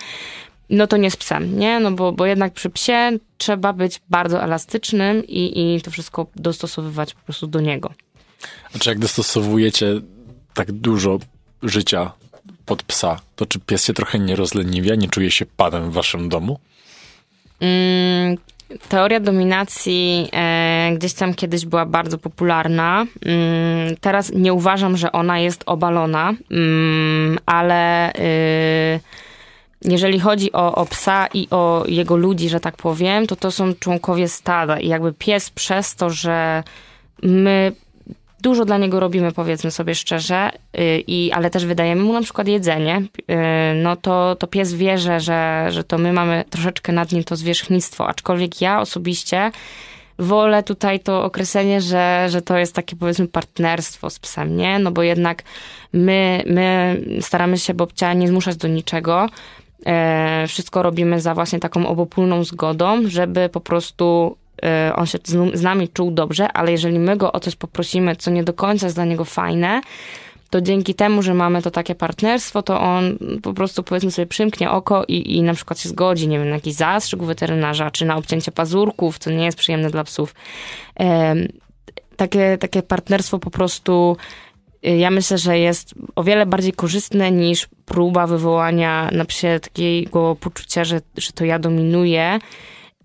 no to nie z psem, nie? No bo, bo jednak przy psie trzeba być bardzo elastycznym i, i to wszystko dostosowywać po prostu do niego. A czy jak dostosowujecie tak dużo życia pod psa, to czy pies się trochę nie rozleniwia, nie czuje się panem w waszym domu? Mm, teoria dominacji e, gdzieś tam kiedyś była bardzo popularna. Mm, teraz nie uważam, że ona jest obalona, mm, ale y, jeżeli chodzi o, o psa i o jego ludzi, że tak powiem, to to są członkowie stada i jakby pies przez to, że my dużo dla niego robimy, powiedzmy sobie szczerze, y, i, ale też wydajemy mu na przykład jedzenie, y, no to, to pies wie, że, że, że to my mamy troszeczkę nad nim to zwierzchnictwo, aczkolwiek ja osobiście wolę tutaj to określenie, że, że to jest takie powiedzmy partnerstwo z psem, nie? No bo jednak my, my staramy się Bobcia nie zmuszać do niczego, wszystko robimy za właśnie taką obopólną zgodą, żeby po prostu e, on się z, nami czuł dobrze, ale jeżeli my go o coś poprosimy, co nie do końca jest dla niego fajne, to dzięki temu, że mamy to takie partnerstwo, to on po prostu powiedzmy sobie przymknie oko i, i na przykład się zgodzi, nie wiem, na jakiś zastrzyk weterynarza, czy na obcięcie pazurków, co nie jest przyjemne dla psów. E, takie, takie partnerstwo po prostu ja myślę, że jest o wiele bardziej korzystne niż próba wywołania na psie takiego poczucia, że, że to ja dominuję,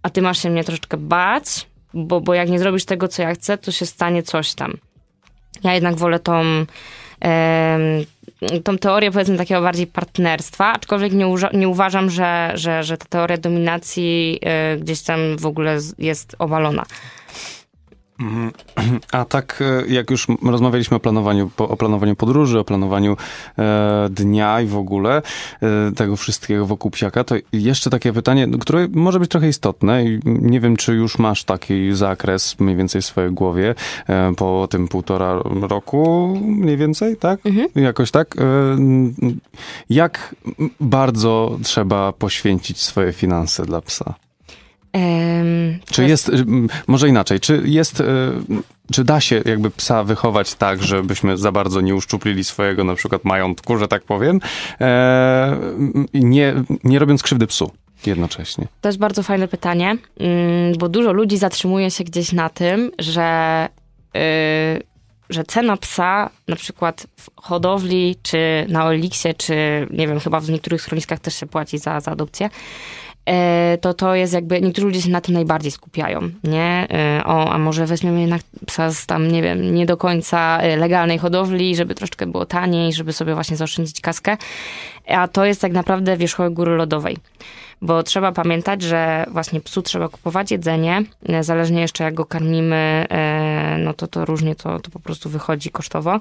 a ty masz się mnie troszeczkę bać, bo, bo jak nie zrobisz tego, co ja chcę, to się stanie coś tam. Ja jednak wolę tą, em, tą teorię, powiedzmy, takiego bardziej partnerstwa, aczkolwiek nie, uża- nie uważam, że, że, że ta teoria dominacji e, gdzieś tam w ogóle jest obalona. Mhm. A tak, e, jak już rozmawialiśmy o planowaniu, o planowaniu podróży, o planowaniu e, dnia i w ogóle e, tego wszystkiego wokół psiaka, to jeszcze takie pytanie, które może być trochę istotne i nie wiem, czy już masz taki zakres mniej więcej w swojej głowie po tym półtora roku mniej więcej, tak? Jakoś tak. Jak bardzo trzeba poświęcić swoje finanse dla psa? Em, Czy jest, y, może inaczej, czy jest, y, czy da się jakby psa wychować tak, żebyśmy za bardzo nie uszczuplili swojego na przykład majątku, że tak powiem, e, nie, nie robiąc krzywdy psu jednocześnie? To jest bardzo fajne pytanie, mm, bo dużo ludzi zatrzymuje się gdzieś na tym, że, yy, że cena psa, na przykład w hodowli, czy na Oliksie, czy nie wiem, chyba w niektórych schroniskach też się płaci za, za adopcję, to to jest jakby, niektórzy ludzie się na tym najbardziej skupiają, nie? E, o, a może weźmiemy jednak psa z tam, nie wiem, nie do końca e, legalnej hodowli, żeby troszeczkę było taniej, żeby sobie właśnie zaoszczędzić kaskę. A to jest tak naprawdę wierzchołek góry lodowej bo trzeba pamiętać, że właśnie psu trzeba kupować jedzenie, e, zależnie jeszcze jak go karmimy, e, no to to różnie to, to po prostu wychodzi kosztowo.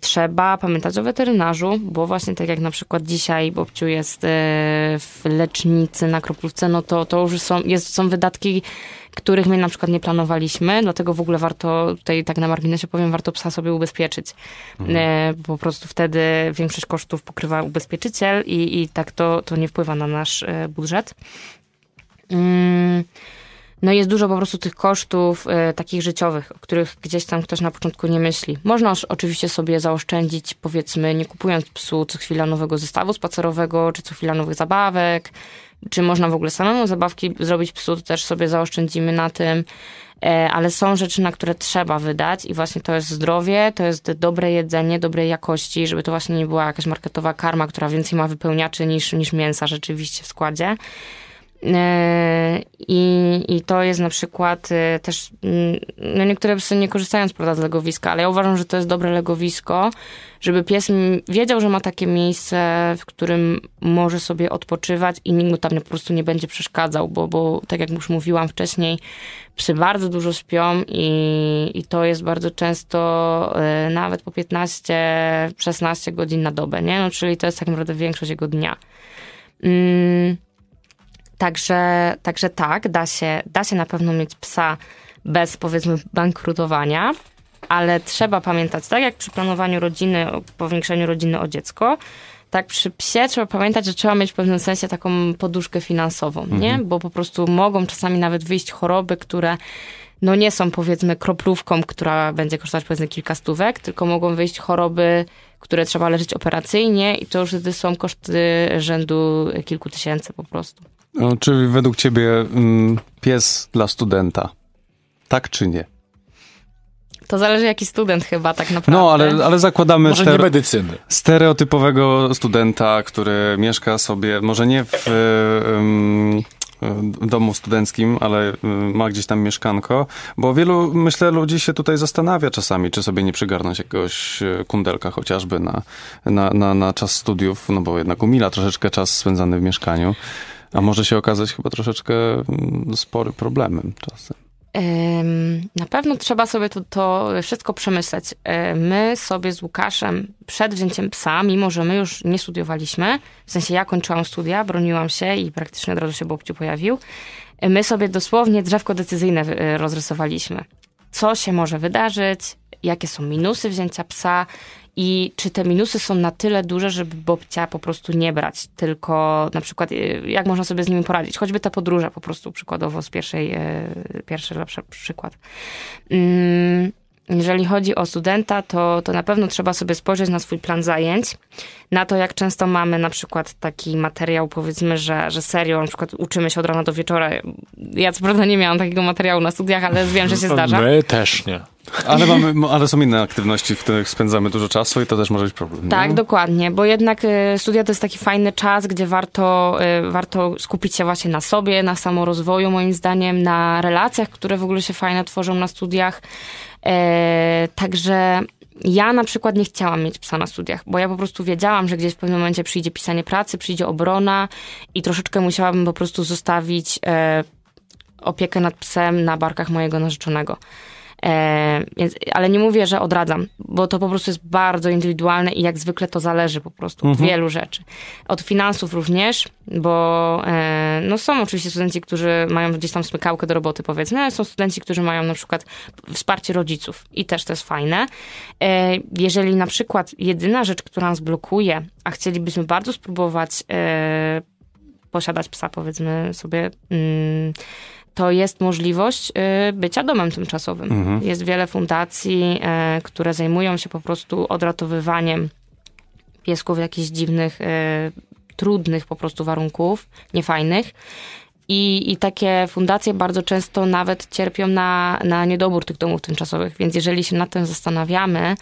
Trzeba pamiętać o weterynarzu, bo właśnie tak jak na przykład dzisiaj Bobciu jest e, w lecznicy na kroplówce, no to, to już są, jest, są wydatki których my na przykład nie planowaliśmy, dlatego w ogóle warto, tutaj tak na marginesie powiem, warto psa sobie ubezpieczyć. Mhm. E, po prostu wtedy większość kosztów pokrywa ubezpieczyciel i, i tak to, to nie wpływa na nasz e, budżet. Mm. No jest dużo po prostu tych kosztów e, takich życiowych, o których gdzieś tam ktoś na początku nie myśli. Można oczywiście sobie zaoszczędzić, powiedzmy, nie kupując psu co chwila nowego zestawu spacerowego, czy co chwila nowych zabawek, czy można w ogóle samemu zabawki zrobić psu, to też sobie zaoszczędzimy na tym. E, ale są rzeczy, na które trzeba wydać i właśnie to jest zdrowie, to jest dobre jedzenie, dobrej jakości, żeby to właśnie nie była jakaś marketowa karma, która więcej ma wypełniaczy niż, niż mięsa rzeczywiście w składzie. E, I, I to jest na przykład e, też, mm, no niektóre psy nie korzystają z, prawda, z legowiska, ale ja uważam, że to jest dobre legowisko, żeby pies wiedział, że ma takie miejsce, w którym może sobie odpoczywać i nikt mu tam po prostu nie będzie przeszkadzał, bo, bo tak jak już mówiłam wcześniej, psy bardzo dużo śpią i, i to jest bardzo często e, nawet po 15-16 godzin na dobę, nie? No, czyli to jest tak naprawdę większość jego dnia. Mm Także, także tak, da się, da się na pewno mieć psa bez powiedzmy bankrutowania, ale trzeba pamiętać, tak jak przy planowaniu rodziny, powiększeniu rodziny o dziecko, tak przy psie trzeba pamiętać, że trzeba mieć w pewnym sensie taką poduszkę finansową, mhm. nie? Bo po prostu mogą czasami nawet wyjść choroby, które no nie są powiedzmy kroplówką, która będzie kosztować powiedzmy kilka stówek, tylko mogą wyjść choroby, które trzeba leczyć operacyjnie i to już wtedy są koszty rzędu kilku tysięcy po prostu. No, czy według ciebie mm, pies dla studenta? Tak czy nie? To zależy jaki student chyba tak naprawdę. No, ale, ale zakładamy może stere- medycyny. stereotypowego studenta, który mieszka sobie, może nie w domu studenckim, ale ma gdzieś tam mieszkanko, bo wielu, myślę, ludzi się tutaj zastanawia czasami, czy sobie nie przygarnąć jakiegoś kundelka chociażby na, na, na, na czas studiów, no bo jednak umila troszeczkę czas spędzany w mieszkaniu. A może się okazać chyba troszeczkę mm, spory problemem czasem. Na pewno trzeba sobie to, to, wszystko przemyśleć. My sobie z Łukaszem przed wzięciem psa, mimo że my już nie studiowaliśmy, w sensie ja kończyłam studia, broniłam się i praktycznie od razu się Bobciu pojawił, my sobie dosłownie drzewko decyzyjne e, rozrysowaliśmy. Co się może wydarzyć, jakie są minusy wzięcia psa, i czy te minusy są na tyle duże, żeby Bobcia po prostu nie brać, tylko na przykład y, jak można sobie z nimi poradzić, choćby te podróże po prostu przykładowo z pierwszej, y, pierwszy lepszy przykład. Mm, jeżeli chodzi o studenta, to, to na pewno trzeba sobie spojrzeć na swój plan zajęć, na to, jak często mamy na przykład taki materiał, powiedzmy, że, że serio, na przykład uczymy się od rana do wieczora. Ja co prawda nie miałam takiego materiału na studiach, ale wiem, że się zdarza. My też nie. Ale, mamy, ale są inne aktywności, w których spędzamy dużo czasu i to też może być problem. Tak, nie? dokładnie, bo jednak y, studia to jest taki fajny czas, gdzie warto, y, warto skupić się właśnie na sobie, na samorozwoju moim zdaniem, na relacjach, które w ogóle się fajne tworzą na studiach. E, także ja na przykład nie chciałam mieć psa na studiach, bo ja po prostu wiedziałam, że gdzieś w pewnym momencie przyjdzie pisanie pracy, przyjdzie obrona i troszeczkę musiałabym po prostu zostawić e, opiekę nad psem na barkach mojego narzeczonego. E, więc, ale nie mówię, że odradzam, bo to po prostu jest bardzo indywidualne i jak zwykle to zależy po prostu mhm. od wielu rzeczy. Od finansów również, bo e, no są oczywiście studenci, którzy mają gdzieś tam smykałkę do roboty powiedzmy, ale są studenci, którzy mają na przykład wsparcie rodziców i też to jest fajne. E, jeżeli na przykład jedyna rzecz, która nas blokuje, a chcielibyśmy bardzo spróbować e, posiadać psa powiedzmy sobie... Mm, to jest możliwość y, bycia domem tymczasowym. Mhm. Jest wiele fundacji, e, które zajmują się po prostu odratowywaniem piesków jakichś dziwnych, e, trudnych po prostu warunków, niefajnych. I, I takie fundacje bardzo często nawet cierpią na, na niedobór tych domów tymczasowych. Więc jeżeli się nad tym zastanawiamy,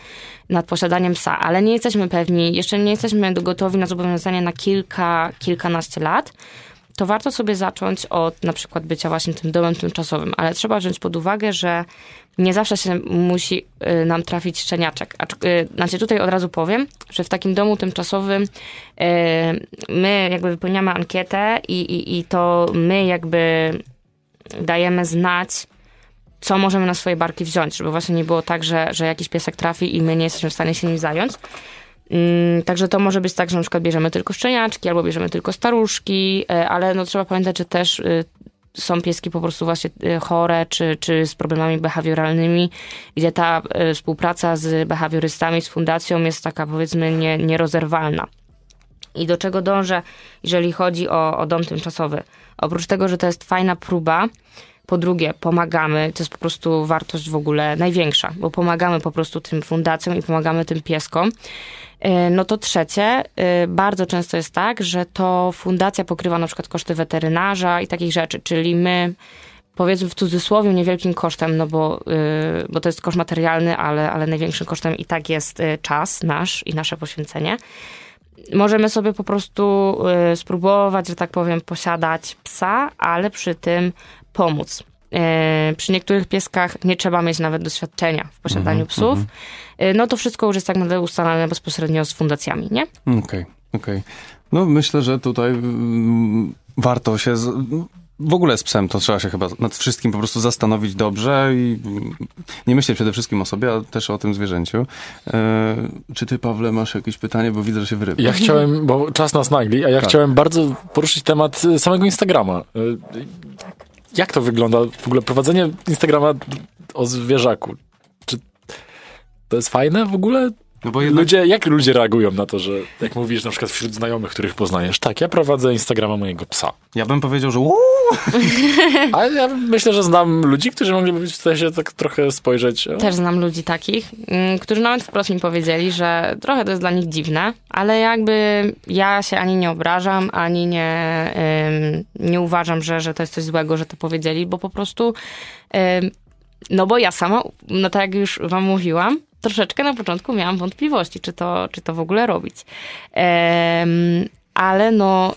nad posiadaniem psa, ale nie jesteśmy pewni, jeszcze nie jesteśmy gotowi na zobowiązanie na kilka, kilkanaście lat, to warto sobie zacząć od na przykład bycia właśnie tym domem tymczasowym, ale trzeba wziąć pod uwagę, że nie zawsze się musi y, nam trafić szczeniaczek. Acz- y, Znaczy tutaj od razu powiem, że w takim domu tymczasowym y, my jakby wypełniamy ankietę i, i, i to my jakby dajemy znać, co możemy na swoje barki wziąć, żeby właśnie nie było tak, że, że jakiś piesek trafi i my nie jesteśmy w stanie się nim zająć. Mm, Także to może być tak, że na przykład bierzemy tylko szczeniaczki albo bierzemy tylko staruszki, e, ale no trzeba pamiętać, że też y, są pieski po prostu właśnie y, chore czy, czy z problemami behawioralnymi, gdzie ta y, współpraca z behawiorystami, z fundacją jest taka powiedzmy nie, nierozerwalna. I do czego dążę, jeżeli chodzi o, o dom tymczasowy? Oprócz tego, że to jest fajna próba, po drugie, pomagamy, to jest po prostu wartość w ogóle największa, bo pomagamy po prostu tym fundacjom i pomagamy tym pieskom. E, No to trzecie, e, bardzo często jest tak, że to fundacja pokrywa na przykład koszty weterynarza i takich rzeczy, czyli my powiedzmy w cudzysłowie niewielkim kosztem, no bo, y, bo to jest koszt materialny, ale, ale największym kosztem i tak jest czas nasz i nasze poświęcenie. Możemy sobie po prostu spróbować, że tak powiem, posiadać psa, ale przy tym pomóc. Y, Przy niektórych pieskach nie trzeba mieć nawet doświadczenia w posiadaniu Mhm, psów. Y, No to wszystko już jest tak naprawdę ustalane bezpośrednio z fundacjami, nie? Okej, okej. No myślę, że tutaj mm, warto się... Z... W ogóle z psem to trzeba się chyba nad wszystkim po prostu zastanowić dobrze i mm, nie myśleć przede wszystkim o sobie, ale też o tym zwierzęciu. E, czy ty, Pawle, masz jakieś pytanie, bo widzę, że się wyrywa. Ja chciałem, bo czas nas nagli, a ja Tak. chciałem bardzo poruszyć temat y, samego Instagrama. Y, Jak to wygląda w ogóle prowadzenie Instagrama o zwierzaku? Czy to jest fajne w ogóle? No bo jednak... Ludzie, jak ludzie reagują na to, że jak mówisz na przykład wśród znajomych, których poznajesz, tak, ja prowadzę Instagrama mojego psa. Ja bym powiedział, że uuu, Ale ja myślę, że znam ludzi, którzy mogliby w sensie tak trochę spojrzeć. Też znam ludzi takich, mm, którzy nawet wprost mi powiedzieli, że trochę to jest dla nich dziwne, ale jakby ja się ani nie obrażam, ani nie, ym, nie uważam, że, że to jest coś złego, że to powiedzieli, bo po prostu, ym, no bo ja sama, no tak jak już wam mówiłam, troszeczkę na początku miałam wątpliwości, czy to, czy to w ogóle robić. Ym, ale no,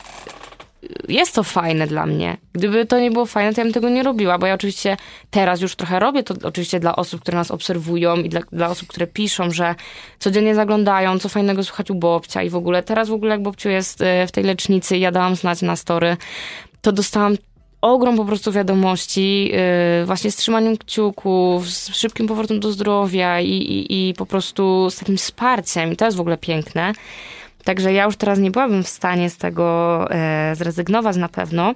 jest to fajne dla mnie. Gdyby to nie było fajne, to ja bym tego nie robiła, bo ja oczywiście teraz już trochę robię to oczywiście dla osób, które nas obserwują i dla, dla osób, które piszą, że codziennie zaglądają, co fajnego słuchać u Bobcia i w ogóle. Teraz w ogóle jak Bobciu jest e, w tej lecznicy i ja dałam znać na story, to dostałam ogrom po prostu wiadomości, yy, właśnie z trzymaniem kciuków, z szybkim powrotem do zdrowia i, i, i po prostu z takim wsparciem. I to jest w ogóle piękne. Także ja już teraz nie byłabym w stanie z tego e, zrezygnować na pewno,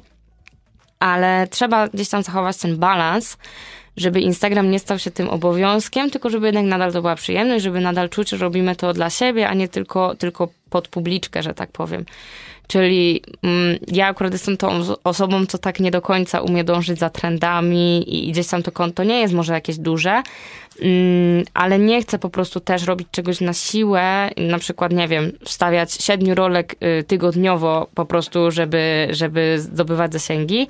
ale trzeba gdzieś tam zachować ten balans, żeby Instagram nie stał się tym obowiązkiem, tylko żeby jednak nadal to była przyjemność, żeby nadal czuć, że robimy to dla siebie, a nie tylko, tylko pod publiczkę, że tak powiem. Czyli mm, ja akurat jestem tą oso- osobą, co tak nie do końca umie dążyć za trendami i, gdzieś tam to konto nie jest może jakieś duże, mm, ale nie chcę po prostu też robić czegoś na siłę, na przykład, nie wiem, wstawiać siedmiu rolek y, tygodniowo po prostu, żeby, żeby zdobywać zasięgi,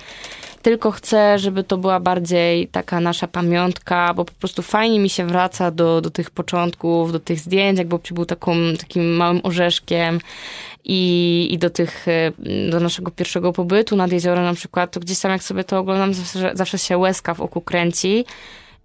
tylko chcę, żeby to była bardziej taka nasza pamiątka, bo po prostu fajnie mi się wraca do, do tych początków, do tych zdjęć, jak Bobci był taką, takim małym orzeszkiem i, i do tych, y, do naszego pierwszego pobytu nad jeziorem na przykład, to gdzieś tam jak sobie to oglądam, zawsze, zawsze się łezka w oku kręci.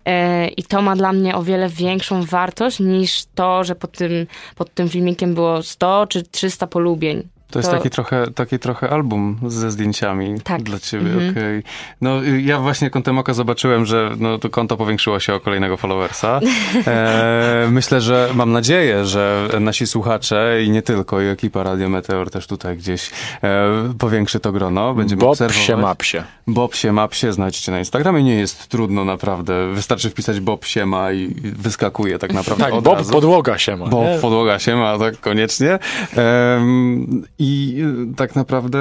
E, I to ma dla mnie o wiele większą wartość niż to, że pod tym, pod tym filmikiem było 100 czy 300 polubień. To jest taki trochę, taki trochę album ze zdjęciami Tak. dla ciebie, Mhm. okej. No y, ja właśnie kątem oka zobaczyłem, że no, to konto powiększyło się o kolejnego followersa. E, myślę, że mam nadzieję, że nasi słuchacze i nie tylko, i ekipa Radio Meteor też tutaj gdzieś e, powiększy to grono. Będziemy Bob obserwować. się mapsie. Bob się mapsie, znajdźcie na Instagramie. Nie jest trudno naprawdę. Wystarczy wpisać Bob się ma i wyskakuje tak naprawdę Tak, od Bob razu. podłoga się ma. Bo nie? podłoga się ma, tak koniecznie. Em, I y, tak naprawdę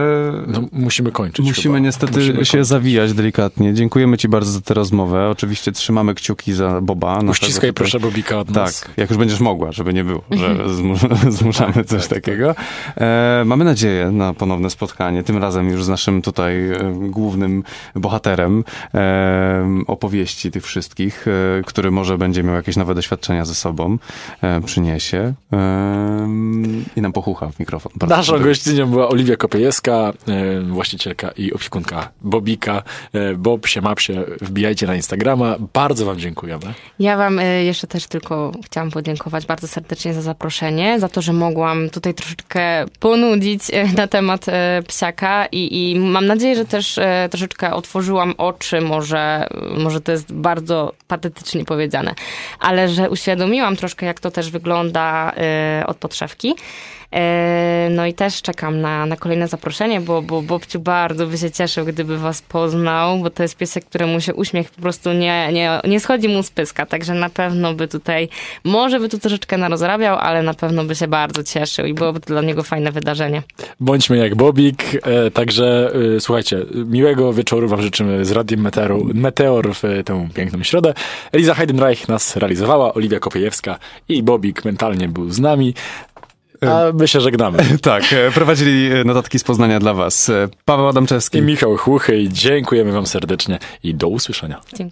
No, musimy kończyć musimy chyba. niestety Musimy się kończyć. zawijać delikatnie. Dziękujemy ci bardzo za tę rozmowę. Oczywiście trzymamy kciuki za Boba. Uściskaj tutaj- proszę Bobika od Tak, nas. jak już będziesz mogła, żeby nie było, że zmu- zmuszamy coś takiego. E, mamy nadzieję na ponowne spotkanie, tym razem już z naszym tutaj e, głównym bohaterem e, opowieści tych wszystkich, e, który może będzie miał jakieś nowe doświadczenia ze sobą, e, przyniesie e, i nam pochucha w mikrofon. Bardzo Naszą. Gościnią była Oliwia Kopiejewska, e, właścicielka i opiekunka Bobika. E, Bob się mapsie, wbijajcie na Instagrama. Bardzo wam dziękujemy. Ja wam y, jeszcze też tylko chciałam podziękować bardzo serdecznie za zaproszenie, za to, że mogłam tutaj troszeczkę ponudzić na temat psiaka i, i mam nadzieję, że też troszeczkę otworzyłam oczy, może, może to jest bardzo patetycznie powiedziane, ale że uświadomiłam troszkę, jak to też wygląda od podszewki. E, No i też czekam na, na kolejne zaproszenie, bo, bo Bobciu bardzo by się cieszył, gdyby was poznał, bo to jest piesek, któremu się uśmiech po prostu nie, nie, nie schodzi mu z pyska, także na pewno by tutaj, może by tu troszeczkę narozrabiał, ale na pewno by się bardzo cieszył i byłoby to dla niego fajne wydarzenie. Bądźmy jak Bobik. E, także e, słuchajcie, miłego wieczoru wam życzymy z Radiem Meteoru, Meteor w tę piękną środę. Eliza Heidenreich nas realizowała, Oliwia Kopiejewska i Bobik mentalnie był z nami. A my się żegnamy. Tak, e, prowadzili e, notatki z Poznania dla was e, Paweł Adamczewski I Michał Chłuchy dziękujemy wam serdecznie i do usłyszenia. Dziękuję.